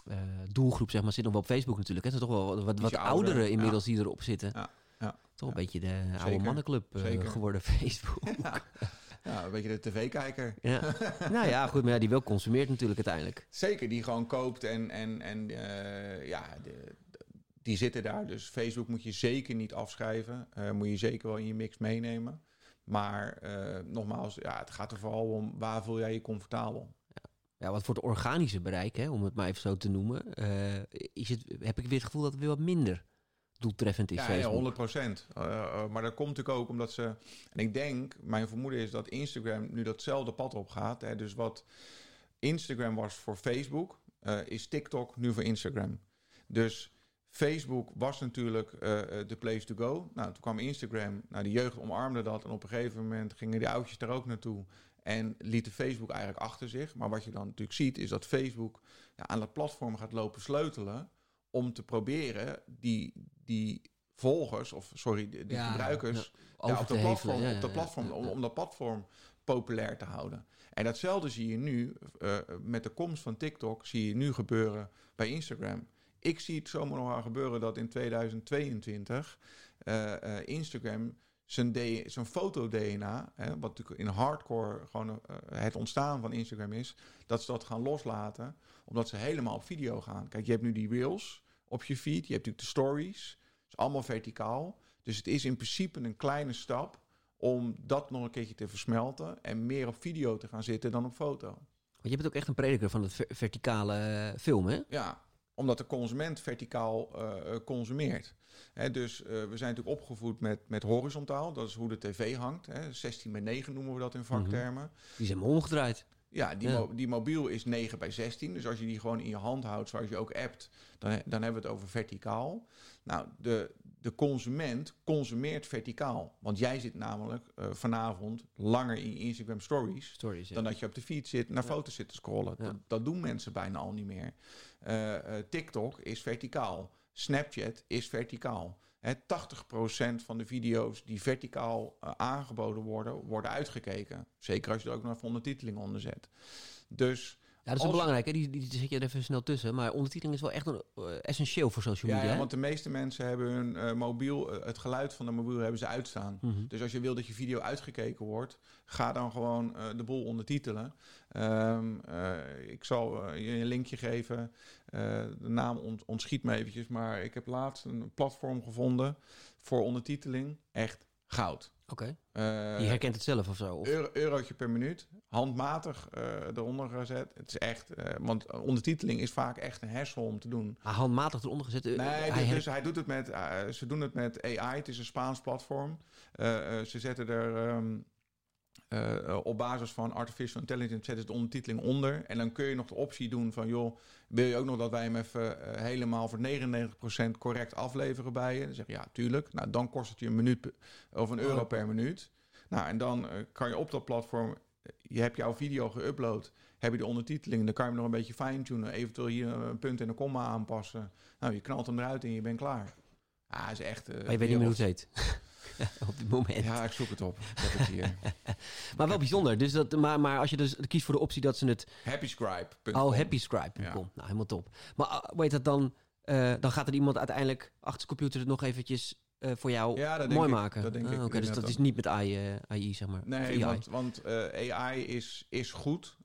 uh, doelgroep zeg maar, zit nog wel op Facebook natuurlijk. Het is toch wel wat, wat ouderen inmiddels ja. die erop zitten. Ja. Ja. Toch een beetje de oude mannenclub geworden, Facebook. Ja, een beetje de tv-kijker. Ja. nou ja, goed, maar ja, die wel consumeert natuurlijk uiteindelijk. Zeker, die gewoon koopt en, en, en uh, ja, de, die zitten daar. Dus Facebook moet je zeker niet afschrijven. Uh, moet je zeker wel in je mix meenemen. Maar uh, nogmaals, ja, het gaat er vooral om waar voel jij je comfortabel. Ja. ja wat voor het organische bereik, hè, om het maar even zo te noemen, is het, heb ik weer het gevoel dat het weer wat minder doeltreffend is. Ja, Facebook. ja 100 procent. Uh, uh, maar dat komt natuurlijk ook omdat ze. En ik denk, mijn vermoeden is dat Instagram nu datzelfde pad op gaat. Hè, dus wat Instagram was voor Facebook, uh, is TikTok nu voor Instagram. Dus Facebook was natuurlijk de place to go. Nou, toen kwam Instagram. Nou, de jeugd omarmde dat. En op een gegeven moment gingen die oudjes daar ook naartoe. En lieten Facebook eigenlijk achter zich. Maar wat je dan natuurlijk ziet, is dat Facebook ja, aan dat platform gaat lopen sleutelen om te proberen die, die volgers, of sorry, die gebruikers ja, op, de platform, op de platform, om, om dat platform populair te houden. En datzelfde zie je nu uh, met de komst van TikTok, zie je nu gebeuren bij Instagram. Ik zie het zomaar nog aan gebeuren dat in 2022 uh, uh, Instagram zijn, zijn foto-DNA, wat natuurlijk in hardcore gewoon het ontstaan van Instagram is, dat ze dat gaan loslaten, omdat ze helemaal op video gaan. Kijk, je hebt nu die reels op je feed, je hebt natuurlijk de stories, het is allemaal verticaal. Dus het is in principe een kleine stap om dat nog een keertje te versmelten en meer op video te gaan zitten dan op foto. Want je bent ook echt een prediker van het verticale uh, film, hè? Ja, omdat de consument verticaal consumeert. Hè, dus we zijn natuurlijk opgevoed met, met horizontaal. Dat is hoe de tv hangt. Hè. 16 bij 9 noemen we dat in vaktermen. Mm Die zijn omgedraaid. Ja, die, die mobiel is 9 bij 16. Dus als je die gewoon in je hand houdt, zoals je ook appt, dan, dan hebben we het over verticaal. Nou, de, de consument consumeert verticaal. Want jij zit namelijk uh, vanavond langer in Instagram stories, stories dan dat je op de feed zit naar foto's zit te scrollen. Dat, dat, doen mensen bijna al niet meer. Uh, uh, TikTok is verticaal. Snapchat is verticaal. He, 80% van de video's die verticaal uh, aangeboden worden, worden uitgekeken. Zeker als je er ook nog even ondertiteling onder zet. Dus ja, dat is belangrijk. Hè? Die, die, zet je er even snel tussen. Maar ondertiteling is wel echt een, uh, essentieel voor social media. Ja, want de meeste mensen hebben hun uh, mobiel, het geluid van de mobiel hebben ze uitstaan. Mm -hmm. Dus als je wil dat je video uitgekeken wordt, ga dan gewoon de boel ondertitelen. Um, ik zal je een linkje geven. de naam ont, ontschiet me eventjes. Maar ik heb laatst een platform gevonden voor ondertiteling. Echt goud. Oké. Okay. Die herkent het zelf of zo? Of? Euro, eurotje per minuut. Handmatig uh, eronder gezet. Het is echt... Uh, want ondertiteling is vaak echt een hersel om te doen. Ah, handmatig eronder gezet? Nee, hij dus, hij doet het met... Ze doen het met AI. Het is een Spaans platform. ze zetten er... Um, uh, op basis van artificial intelligence zetten ze de ondertiteling onder. En dan kun je nog de optie doen van... joh, wil je ook nog dat wij hem even uh, helemaal voor 99% correct afleveren bij je? Dan zeg je, ja, tuurlijk. Nou, dan kost het je een minuut of een euro per minuut. Nou, en dan uh, kan je op dat platform... Je hebt jouw video geüpload, heb je de ondertiteling... dan kan je hem nog een beetje fine-tunen. Eventueel hier een punt en een komma aanpassen. Nou, je knalt hem eruit en je bent klaar. Ah, is echt... maar je weet niet meer hoe het heet. op dit moment. Ja, ik zoek het op. Ik heb het hier. maar wel bijzonder. Dus dat, maar, maar als je dus kiest voor de optie dat ze het... Happyscribe.com. Oh, happyscribe.com. Ja. Nou, helemaal top. Maar uh, weet dat dan... Uh, dan gaat er iemand uiteindelijk achter zijn computer het nog eventjes uh, voor jou ja, mooi ik, maken. Dat denk ah, ik. Okay, dus dat is niet met AI, AI zeg maar. Nee, want, want AI is, is goed,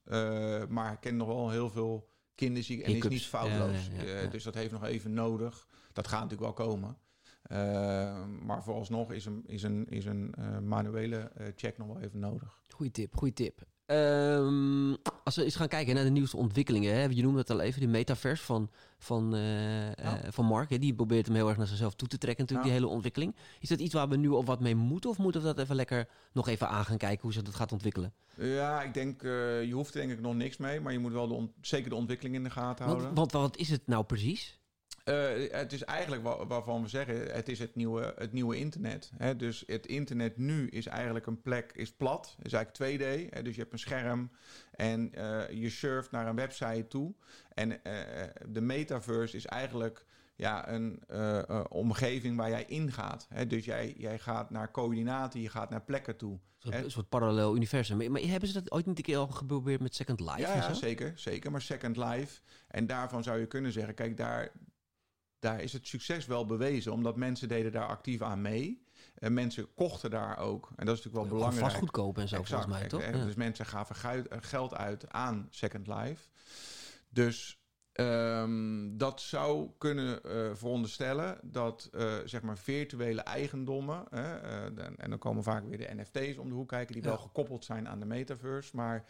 maar ken nog wel heel veel kinderziek en is niet foutloos. Ja, ja, dus dat heeft nog even nodig. Dat gaat natuurlijk wel komen. Uh, maar vooralsnog is een, is een, is een uh, manuele uh, check nog wel even nodig. Goeie tip, goeie tip. Um, als we eens gaan kijken naar de nieuwste ontwikkelingen. Hè, je noemde het al even, die metaverse van, van, ja. van Mark. Hè, die probeert hem heel erg naar zichzelf toe te trekken, natuurlijk, ja. die hele ontwikkeling. Is dat iets waar we nu al wat mee moeten? Of moeten we dat even lekker nog even aan gaan kijken hoe ze dat gaat ontwikkelen? Ja, ik denk, je hoeft er denk ik nog niks mee. Maar je moet wel de zeker de ontwikkeling in de gaten houden. Want, want wat is het nou precies? Uh, het is eigenlijk waar, waarvan we zeggen, het is het nieuwe, het nieuwe internet. Hè? Dus het internet nu is eigenlijk een plek, is plat, is eigenlijk 2D. Hè? Dus je hebt een scherm en uh, je surft naar een website toe. En uh, de metaverse is eigenlijk ja, een omgeving waar jij ingaat. Hè? Dus jij, jij gaat naar coördinaten, je gaat naar plekken toe. Een soort, soort parallel universum. Maar hebben ze dat ooit niet een keer al geprobeerd met Second Life? Ja, ja zeker, zeker. Maar Second Life, en daarvan zou je kunnen zeggen, kijk, daar daar is het succes wel bewezen, omdat mensen deden daar actief aan mee. En mensen kochten daar ook. En dat is natuurlijk wel belangrijk. Vast goedkoop en zo exact, volgens mij, toch? Ja. Dus mensen gaven geld uit aan Second Life. Dus um, dat zou kunnen uh, veronderstellen dat uh, zeg maar virtuele eigendommen, uh, en dan komen vaak weer de NFT's om de hoek kijken, die ja. wel gekoppeld zijn aan de metaverse, maar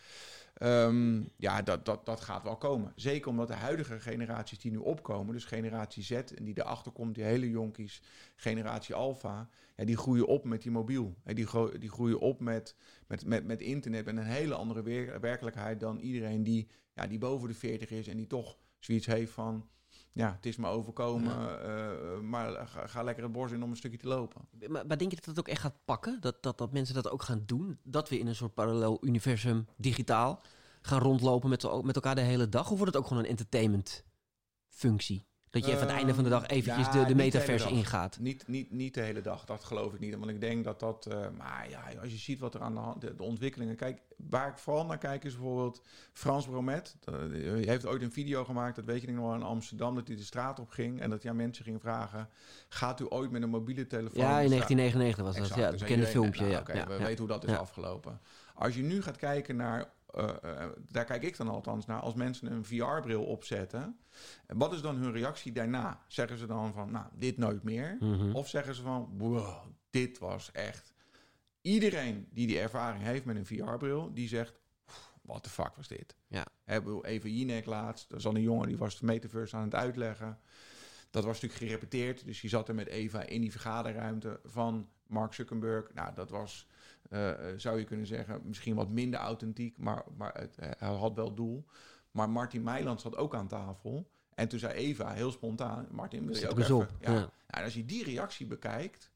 um, ja, dat, dat, dat gaat wel komen. Zeker omdat de huidige generaties die nu opkomen, dus generatie Z en die erachter komt, die hele jonkies, generatie Alpha, ja, die groeien op met die mobiel. Die, die groeien op met, met, met, met internet, met een hele andere wer werkelijkheid dan iedereen die, ja, die boven de 40 is en die toch zoiets heeft van... Ja, het is me overkomen, ja. uh, maar ga, ga, lekker het bos in om een stukje te lopen. Maar, maar denk je dat dat ook echt gaat pakken? Dat, dat, dat mensen dat ook gaan doen? Dat we in een soort parallel universum, digitaal, gaan rondlopen met, met elkaar de hele dag? Of wordt het ook gewoon een entertainment functie? Dat je even aan het einde van de dag eventjes ja, de, de metaverse ingaat. Niet, niet, niet de hele dag, dat geloof ik niet. Want ik denk dat dat... Uh, maar ja, als je ziet wat er aan de hand... De, de, ontwikkelingen... Kijk, waar ik vooral naar kijk is bijvoorbeeld Frans Bromet. Hij heeft ooit een video gemaakt, dat weet je nog wel, in Amsterdam... dat hij de straat op ging en dat hij aan mensen ging vragen... gaat u ooit met een mobiele telefoon... Ja, in 1999 was dat. Ja, het bekende filmpje. Nou, ja. Okay, ja, we weten hoe dat is afgelopen. Als je nu gaat kijken naar daar kijk ik dan althans naar, als mensen een VR-bril opzetten, wat is dan hun reactie daarna? Zeggen ze dan van, nou, dit nooit meer? Mm -hmm. Of zeggen ze van, wow, dit was echt. Iedereen die die ervaring heeft met een VR-bril, die zegt, wat de fuck was dit? Ja. Even Jinek laatst, was al een jongen die was de metaverse aan het uitleggen. Dat was natuurlijk gerepeteerd, dus die zat er met Eva in die vergaderruimte van Mark Zuckerberg. Nou, dat was, uh, zou je kunnen zeggen, misschien wat minder authentiek, maar, maar het, hij had wel doel. Maar Martin Meiland zat ook aan tafel. En toen zei Eva heel spontaan: Martin, wil je ook even? Ja. ja. En als je die reactie bekijkt,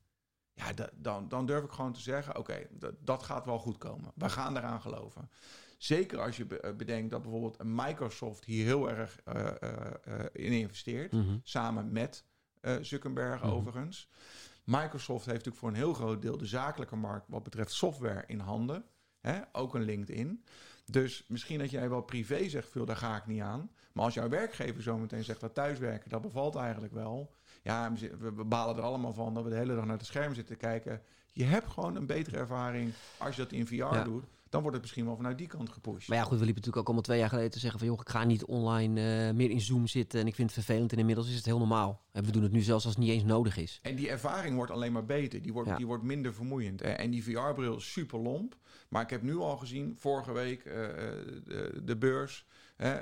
ja, dan, dan durf ik gewoon te zeggen: oké, dat, dat gaat wel goed komen. We gaan eraan geloven. Zeker als je eh, bedenkt dat bijvoorbeeld Microsoft hier heel erg uh, uh, in investeert, mhm. samen met Zuckerberg mhm. overigens. Microsoft heeft natuurlijk voor een heel groot deel de zakelijke markt wat betreft software in handen. Hè? Ook een LinkedIn. Dus misschien dat jij wel privé zegt, veel, daar ga ik niet aan. Maar als jouw werkgever zometeen zegt dat thuiswerken, dat bevalt eigenlijk wel. Ja, we balen er allemaal van dat we de hele dag naar het scherm zitten kijken. Je hebt gewoon een betere ervaring als je dat in VR doet. Dan wordt het misschien wel vanuit die kant gepusht. Maar ja, goed, we liepen natuurlijk ook allemaal twee jaar geleden te zeggen van... joh, ik ga niet online uh, meer in Zoom zitten en ik vind het vervelend. En inmiddels is het heel normaal. En we doen het nu zelfs als het niet eens nodig is. En die ervaring wordt alleen maar beter. Die wordt, die wordt minder vermoeiend. En die VR-bril is super lomp. Maar ik heb nu al gezien, vorige week, uh, de, de, beurs... Hè,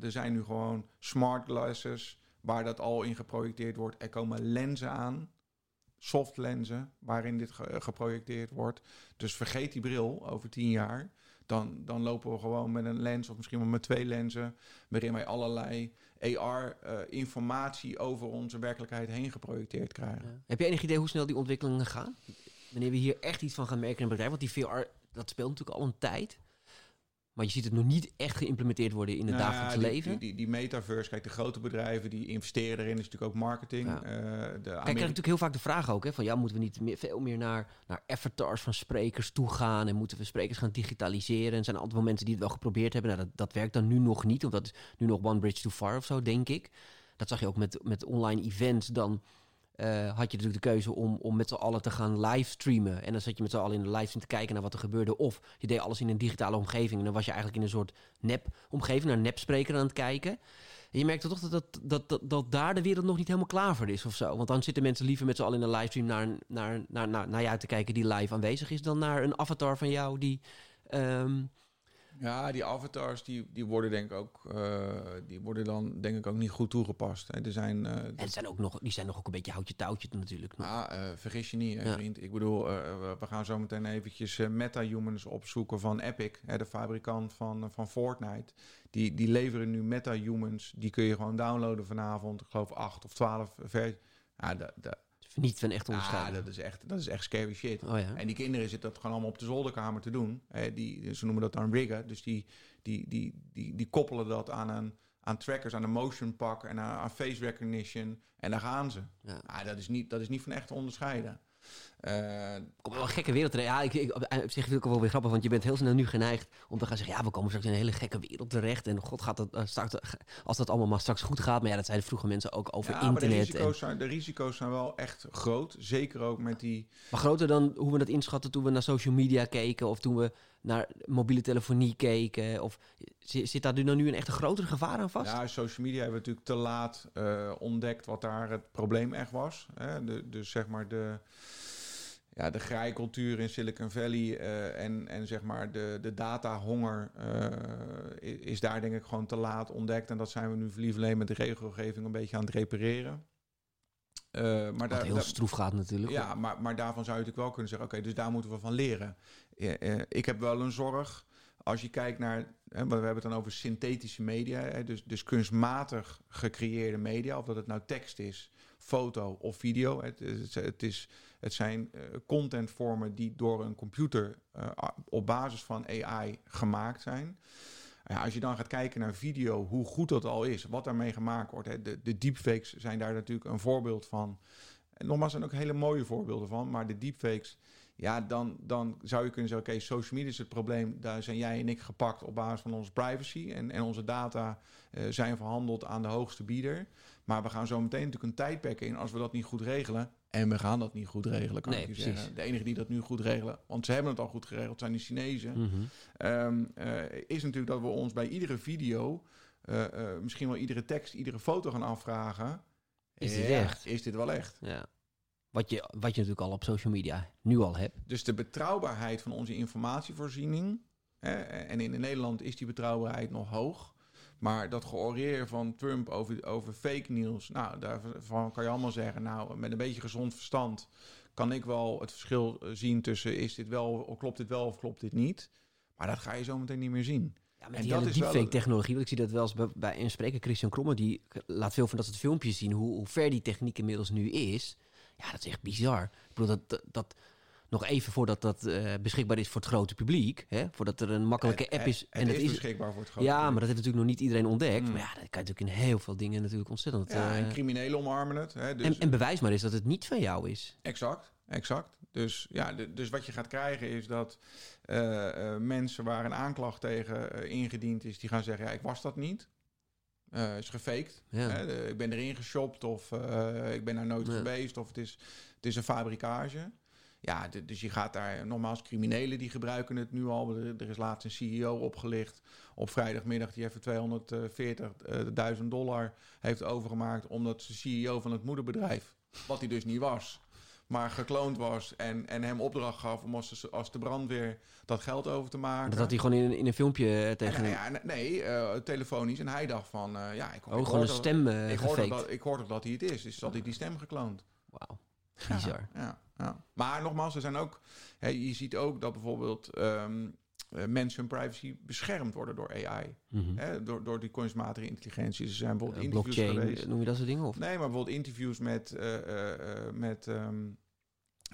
er zijn nu gewoon smart glasses waar dat al in geprojecteerd wordt. Er komen lenzen aan, soft lenzen, waarin dit geprojecteerd wordt. Dus vergeet die bril over tien jaar. Dan, dan lopen we gewoon met een lens of misschien wel met twee lenzen, waarin wij allerlei AR-informatie eh, over onze werkelijkheid heen geprojecteerd krijgen. Heb je enig idee hoe snel die ontwikkelingen gaan? Wanneer we hier echt iets van gaan merken in het bedrijf? Want die VR, dat speelt natuurlijk al een tijd. Maar je ziet het nog niet echt geïmplementeerd worden in het nou dagelijks leven. Die, die, die, metaverse, kijk, de grote bedrijven die investeren erin, is natuurlijk ook marketing. Ja. Uh, de kijk, krijg natuurlijk heel vaak de vraag ook, hè, van ja, moeten we niet meer, veel meer naar, naar avatars van sprekers toe gaan en moeten we sprekers gaan digitaliseren? En zijn er aantal mensen die het wel geprobeerd hebben. Nou, dat, dat werkt dan nu nog niet, want dat is nu nog one bridge too far of zo, denk ik. Dat zag je ook met, met online events dan had je natuurlijk de keuze om, om met z'n allen te gaan livestreamen. En dan zat je met z'n allen in de livestream te kijken naar wat er gebeurde. Of je deed alles in een digitale omgeving. En dan was je eigenlijk in een soort nep-omgeving, naar een nep-spreker aan het kijken. En je merkte toch dat, dat, dat, dat, daar de wereld nog niet helemaal klaar voor is of zo. Want dan zitten mensen liever met z'n allen in een livestream naar, naar, naar, naar, naar jou te kijken die live aanwezig is... dan naar een avatar van jou die... Um, ja, die avatars die, die worden denk ik ook, uh, die worden dan denk ik ook niet goed toegepast. Hè. Er zijn, uh, en zijn ook nog, die zijn nog ook een beetje houtje touwtje natuurlijk. Ja, uh, vergis je niet, ja. vriend. Ik bedoel, we gaan zo meteen eventjes meta-humans opzoeken van Epic, hè, de fabrikant van, van Fortnite. Die, die leveren nu meta-humans, die kun je gewoon downloaden vanavond. Ik geloof acht of twaalf versies. Ja, de, de, niet van echt onderscheiden. Ja, dat is echt, dat is echt scary shit. Oh, ja. En die kinderen zitten dat gewoon allemaal op de zolderkamer te doen. Die, ze noemen dat dan riggen. Dus die, die, die, die, die koppelen dat aan, een, aan trackers, aan een motion pak en aan, aan face recognition. En daar gaan ze. Ja. ja. dat, is niet, dat is niet van echt onderscheiden. Uh, Kom wel een gekke wereld terecht. Ja, ik, ik, op zich vind ik wel weer grappig, want je bent heel snel nu geneigd om te gaan zeggen: ja, we komen straks in een hele gekke wereld terecht. En god gaat dat uh, straks, als dat allemaal maar straks goed gaat. Maar ja, dat zeiden vroeger mensen ook over ja, internet. Maar de, risico's zijn, de risico's zijn wel echt groot. Zeker ook met die. Maar groter dan hoe we dat inschatten toen we naar social media keken of toen we naar mobiele telefonie keken? Of zit daar nu, nu een echt een grotere gevaar aan vast? Ja, social media hebben we natuurlijk te laat uh, ontdekt wat daar het probleem echt was. Hè? De, dus zeg maar de ja, de graaikultuur in Silicon Valley uh, en, en zeg maar de, de datahonger uh, is daar denk ik gewoon te laat ontdekt. En dat zijn we nu liever alleen met de regelgeving een beetje aan het repareren. Uh, maar daar, heel stroef gaat natuurlijk. Ja, maar, maar daarvan zou je natuurlijk wel kunnen zeggen... oké, dus daar moeten we van leren. ik heb wel een zorg als je kijkt naar... Hè, we hebben het dan over synthetische media... Hè, dus, dus kunstmatig gecreëerde media... of dat het nou tekst is, foto of video. Het, het, is, het zijn uh, contentvormen die door een computer uh, op basis van AI gemaakt zijn. Ja, als je dan gaat kijken naar video, hoe goed dat al is, wat daarmee gemaakt wordt. Hè. De, de deepfakes zijn daar natuurlijk een voorbeeld van. En nogmaals, zijn ook hele mooie voorbeelden van. Maar de deepfakes, ja, dan, dan zou je kunnen zeggen: oké, social media is het probleem. Daar zijn jij en ik gepakt op basis van onze privacy. En, en onze data uh, zijn verhandeld aan de hoogste bieder. Maar we gaan zo meteen natuurlijk een tijdperk in. Als we dat niet goed regelen, en we gaan dat niet goed regelen, kan nee, ik je precies. zeggen. De enige die dat nu goed regelen, want ze hebben het al goed geregeld, zijn de Chinezen. Mm -hmm. is natuurlijk dat we ons bij iedere video, uh, uh, misschien wel iedere tekst, iedere foto gaan afvragen. Is dit echt? Is dit wel echt? Ja. Wat je, wat je natuurlijk al op social media nu al hebt. Dus de betrouwbaarheid van onze informatievoorziening Hè? En in Nederland is die betrouwbaarheid nog hoog. Maar dat georeer van Trump over, over fake news, nou, daarvan kan je allemaal zeggen, nou, met een beetje gezond verstand kan ik wel het verschil eh, zien tussen is dit wel, of klopt dit wel of klopt dit niet. Maar dat ga je zo meteen niet meer zien. Ja, met en die dat is deepfake technologie, want ik zie dat wel eens bij, bij een spreker, Christian Kromme, die laat veel van dat soort filmpjes zien, hoe, hoe ver die techniek inmiddels nu is. Ja, dat is echt bizar. Ik bedoel, dat, dat, nog even voordat dat uh, beschikbaar is voor het grote publiek. Hè? Voordat er een makkelijke app is. en het is, beschikbaar voor het grote Ja, maar dat heeft natuurlijk nog niet iedereen ontdekt. Hmm. Maar ja, dat kan je natuurlijk in heel veel dingen natuurlijk ontzettend... Ja, en uh, criminelen omarmen het. Hè? Dus, en, en bewijs maar is dat het niet van jou is. Exact, exact. Dus, ja, dus wat je gaat krijgen is dat uh, mensen waar een aanklacht tegen ingediend is... die gaan zeggen, ja, ik was dat niet. is gefaked. Ja. Hè? ik ben erin geshopt of ik ben daar nooit geweest... of het is, het is een fabrikage. Ja, dus je gaat daar nogmaals criminelen die gebruiken het nu al. Er, is laatst een CEO opgelicht op vrijdagmiddag die even 240.000 dollar heeft overgemaakt omdat de CEO van het moederbedrijf, wat hij dus niet was, maar gekloond was en, en hem opdracht gaf om als de, als de brandweer dat geld over te maken. Dat had hij gewoon in, in een filmpje eh, tegen ja, nee, uh, telefonisch. En hij dacht van, uh, ja, ik, oh, ik gewoon een stem uh, ik, hoor dat, ik hoor toch dat hij het is. Dus dat hij die stem gekloond. Wauw. Bizar. Ja, ja, Maar nogmaals, er zijn ook. Hè, je ziet ook dat bijvoorbeeld um, mensen hun privacy beschermd worden door AI. Mhm. hè, door, door die kunstmatige intelligentie. Er zijn bijvoorbeeld uh, interviews blockchain, geweest. Noem je dat soort dingen? Of? Nee, maar bijvoorbeeld interviews met, uh, met um,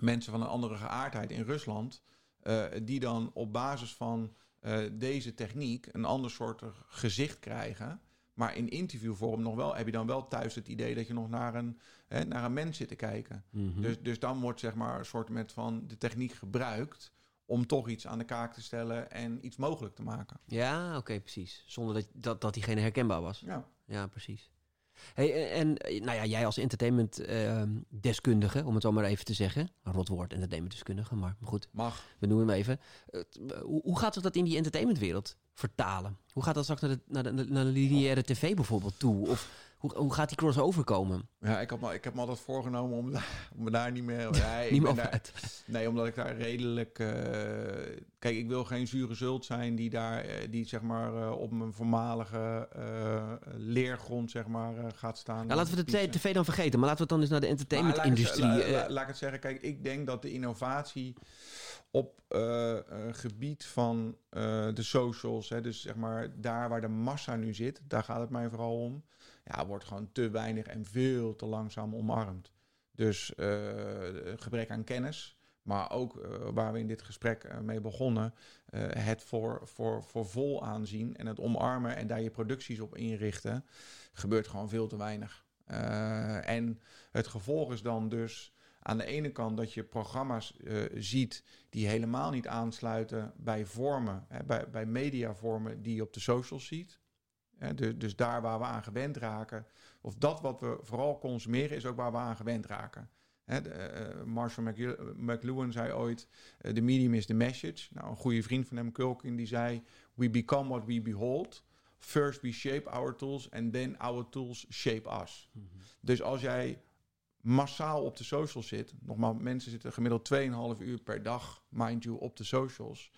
mensen van een andere geaardheid in Rusland. die dan op basis van deze techniek een ander soort gezicht krijgen. Maar in interviewvorm nog wel, heb je dan wel thuis het idee dat je nog naar een, hè, naar een mens zit te kijken. Mhm. dus, dus dan wordt zeg maar een soort met van de techniek gebruikt om toch iets aan de kaak te stellen en iets mogelijk te maken. Ja, oké, precies. Zonder dat, dat, dat diegene herkenbaar was. Ja, ja precies. Hey, en nou ja, jij als entertainment-deskundige, om het zo maar even te zeggen. Een rotwoord, entertainment-deskundige, maar goed. Mag. We noemen hem even. hoe gaat het dat in die entertainmentwereld vertalen? Hoe gaat dat straks naar de, naar de, naar de lineaire tv bijvoorbeeld toe? Of hoe, hoe gaat die crossover komen? Ja, ik, had, ik heb me altijd voorgenomen om, om me daar niet meer... Nee, niet meer daar, Nee, omdat ik daar redelijk... Uh, kijk, ik wil geen zure zult zijn die daar, uh, die zeg maar uh, op mijn voormalige leergrond zeg maar gaat staan. Nou, laten we de tv dan vergeten, maar laten we het dan eens naar de entertainment-industrie... Laat, la, laat ik het zeggen, kijk, ik denk dat de innovatie op uh, gebied van uh, de socials, hè, dus zeg maar daar waar de massa nu zit, daar gaat het mij vooral om, ja, wordt gewoon te weinig en veel te langzaam omarmd. Dus gebrek aan kennis, maar ook waar we in dit gesprek mee begonnen, het voor, voor, voor vol aanzien en het omarmen en daar je producties op inrichten, gebeurt gewoon veel te weinig. en het gevolg is dan dus aan de ene kant dat je programma's uh, ziet die helemaal niet aansluiten bij vormen, hè, bij, bij mediavormen die je op de socials ziet. Hè, dus, dus daar waar we aan gewend raken, of dat wat we vooral consumeren, is ook waar we aan gewend raken. Hè, uh, Marshall McLuhan zei ooit: uh, The medium is the message. Nou, een goede vriend van hem, Culkin, die zei: We become what we behold. First we shape our tools and then our tools shape us. Mm -hmm. Dus als jij massaal op de socials zit, nogmaals, mensen zitten gemiddeld 2,5 uur per dag, mind you, op de socials,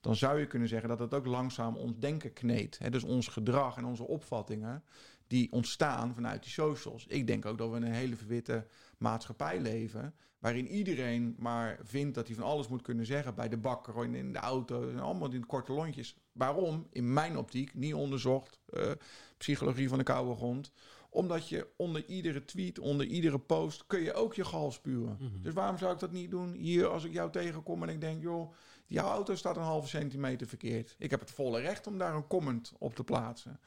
dan zou je kunnen zeggen dat het ook langzaam ons denken kneedt. Dus ons gedrag en onze opvattingen, die ontstaan vanuit die socials. Ik denk ook dat we een hele verwitte maatschappij leven, waarin iedereen maar vindt dat hij van alles moet kunnen zeggen bij de bakker, in de auto, allemaal in korte lontjes. Waarom? In mijn optiek, niet onderzocht, uh, psychologie van de koude grond omdat je onder iedere tweet, onder iedere post, kun je ook je gal spuwen. Mhm. Dus waarom zou ik dat niet doen hier als ik jou tegenkom en ik denk, joh, jouw auto staat een halve centimeter verkeerd. Ik heb het volle recht om daar een comment op te plaatsen.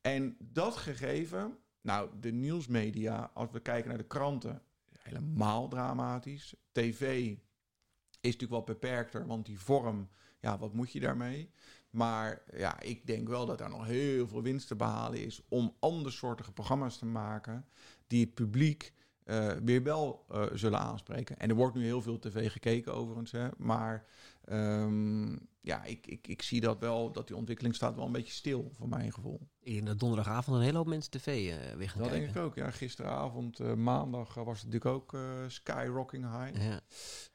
En dat gegeven, nou, de nieuwsmedia, als we kijken naar de kranten, helemaal dramatisch. TV is natuurlijk wat beperkter, want die vorm, ja, wat moet je daarmee? Maar ja, ik denk wel dat er nog heel veel winst te behalen is om andersoortige programma's te maken die het publiek uh, weer wel uh, zullen aanspreken. En er wordt nu heel veel tv gekeken overigens, hè, maar um, ja, ik, ik, ik zie dat wel, dat die ontwikkeling staat wel een beetje stil, voor mijn gevoel. Ik denk dat donderdagavond een hele hoop mensen tv uh, weer gaan dat kijken. denk ik ook. Ja, gisteravond, uh, maandag, was het natuurlijk ook uh, skyrocking high. Ja.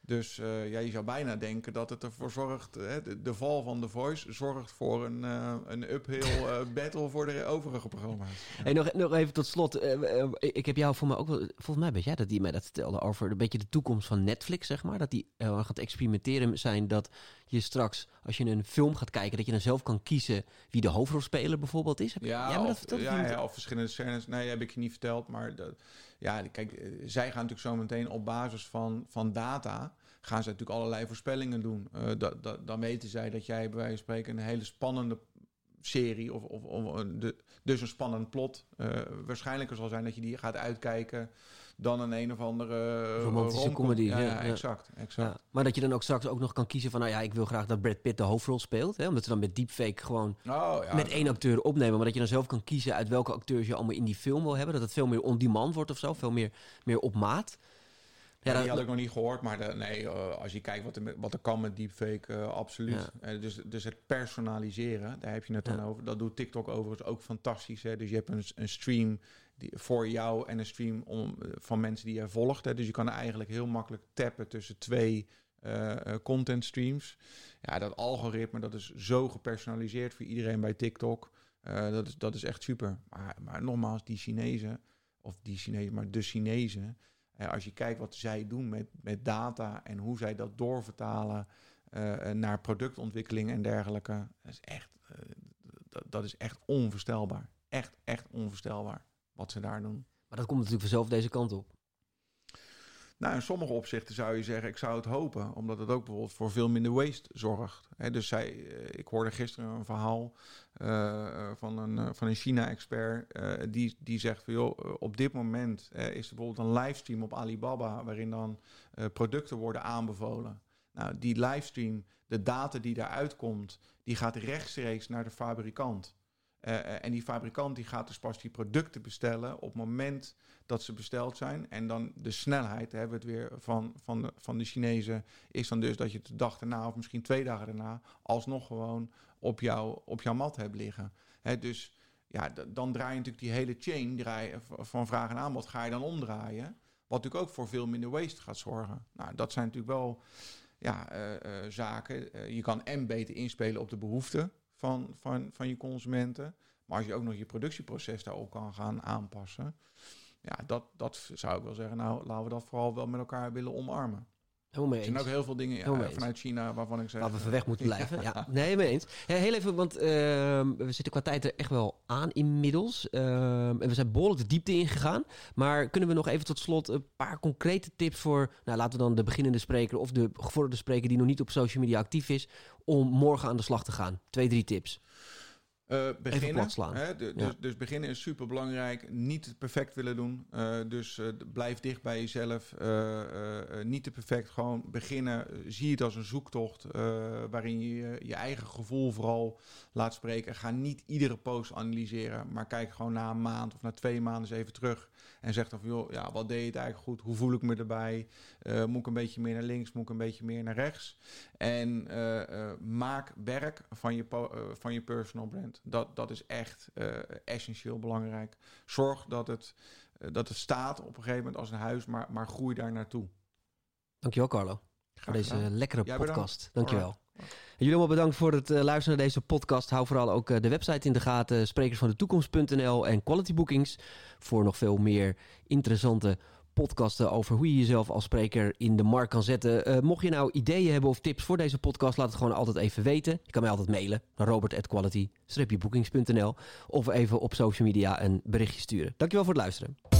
Dus ja, je zou bijna denken dat het ervoor zorgt, hè, de, de, val van The Voice zorgt voor een, een uphill battle voor de overige programma's. Ja. Hey, nog, nog even tot slot. ik heb jou voor mij ook wel, volgens mij ben jij dat die mij dat vertelde over een beetje de toekomst van Netflix, zeg maar. Dat die gaat experimenteren zijn dat je straks, als je een film gaat kijken, dat je dan zelf kan kiezen wie de hoofdrolspeler bijvoorbeeld is. Ja, dat? Ja, ja, of verschillende scènes. Nee, heb ik je niet verteld. Maar de, ja, kijk, eh, zij gaan natuurlijk zo meteen op basis van, van data gaan ze natuurlijk allerlei voorspellingen doen. Uh, dat, dat, dan weten zij dat jij bij wijze van spreken een hele spannende serie of, of, of de, dus een spannend plot uh, waarschijnlijker zal zijn dat je die gaat uitkijken dan een een of andere romantische comedy. Ja, ja, exact. exact. Maar dat je dan ook straks ook nog kan kiezen van, nou ja, ik wil graag dat Brad Pitt de hoofdrol speelt, hè, omdat ze dan met deepfake gewoon oh, ja, met één acteur opnemen, maar dat je dan zelf kan kiezen uit welke acteurs je allemaal in die film wil hebben, dat het veel meer on demand wordt of zo, veel meer, meer op maat. Ja, die had ik nog niet gehoord, maar de, nee, uh, als je kijkt wat er, wat er kan met deepfake, uh, absoluut. Ja. Uh, dus, dus het personaliseren, daar heb je het dan over. Dat doet TikTok overigens ook fantastisch. Hè? Dus je hebt een, een stream voor jou en een stream om, van mensen die je volgt. Hè? Dus je kan eigenlijk heel makkelijk tappen tussen twee content streams. Ja, dat algoritme, dat is zo gepersonaliseerd voor iedereen bij TikTok. dat, is, dat is echt super. Maar, maar nogmaals, die Chinezen, of die Chinezen, maar de Chinezen als je kijkt wat zij doen met, met data en hoe zij dat doorvertalen naar productontwikkeling en dergelijke, dat is echt, dat, dat, is echt onvoorstelbaar. Echt, echt onvoorstelbaar wat ze daar doen. Maar dat komt natuurlijk vanzelf deze kant op. Nou, in sommige opzichten zou je zeggen, ik zou het hopen, omdat het ook bijvoorbeeld voor veel minder waste zorgt. He, dus zij, ik hoorde gisteren een verhaal uh, van een, van een China-expert, uh, die, die zegt van joh, op dit moment uh, is er bijvoorbeeld een livestream op Alibaba, waarin dan producten worden aanbevolen. Nou, die livestream, de data die daaruit komt, die gaat rechtstreeks naar de fabrikant. Uh, en die fabrikant die gaat dus pas die producten bestellen op het moment dat ze besteld zijn. En dan de snelheid, hebben we het weer van, van, de, van de Chinezen, is dan dus dat je het de dag daarna of misschien twee dagen daarna alsnog gewoon op, jou, op jouw mat hebt liggen. Hè, dus ja, dan draai je natuurlijk die hele chain draai, van vraag en aanbod, ga je dan omdraaien. Wat natuurlijk ook voor veel minder waste gaat zorgen. Nou, dat zijn natuurlijk wel ja, uh, zaken. je kan en beter inspelen op de behoeften van, van, van je consumenten. Maar als je ook nog je productieproces daarop kan gaan aanpassen. Ja, dat, dat zou ik wel zeggen. Nou, laten we dat vooral wel met elkaar willen omarmen. Helemaal mee Er zijn ook heel veel dingen ja, vanuit China waarvan ik zeg... Waar we van weg moeten blijven. ja. Nee, mee eens. Heel even, want uh, we zitten qua tijd er echt wel aan inmiddels. Uh, en we zijn behoorlijk de diepte ingegaan. Maar kunnen we nog even tot slot een paar concrete tips voor... Nou, laten we dan de beginnende spreker of de gevorderde spreker... die nog niet op social media actief is... om morgen aan de slag te gaan? Twee, drie tips. Uh, beginnen. Hè, de, ja. dus, dus, beginnen is super belangrijk. Niet perfect willen doen. Uh, dus uh, blijf dicht bij jezelf. niet te perfect. Gewoon beginnen. Zie het als een zoektocht. waarin je je eigen gevoel vooral laat spreken. Ga niet iedere post analyseren. Maar kijk gewoon na een maand of na twee maanden eens even terug. En zeg dan van joh, ja, wat deed het eigenlijk goed? Hoe voel ik me erbij? moet ik een beetje meer naar links? Moet ik een beetje meer naar rechts? En maak werk van je, van je personal brand. Dat, dat is echt essentieel belangrijk. Zorg dat het, dat het staat op een gegeven moment als een huis, maar, maar groei daar naartoe. Dankjewel, Carlo. Graag voor deze lekkere Jij podcast. Bedankt. Dankjewel. En jullie allemaal bedankt voor het luisteren naar deze podcast. Hou vooral ook de website in de gaten. Sprekers van de toekomst.nl en Quality Bookings. Voor nog veel meer interessante podcasten over hoe je jezelf als spreker in de markt kan zetten. Uh, mocht je nou ideeën hebben of tips voor deze podcast, laat het gewoon altijd even weten. Je kan mij altijd mailen naar robert.quality-bookings.nl of even op social media een berichtje sturen. Dankjewel voor het luisteren.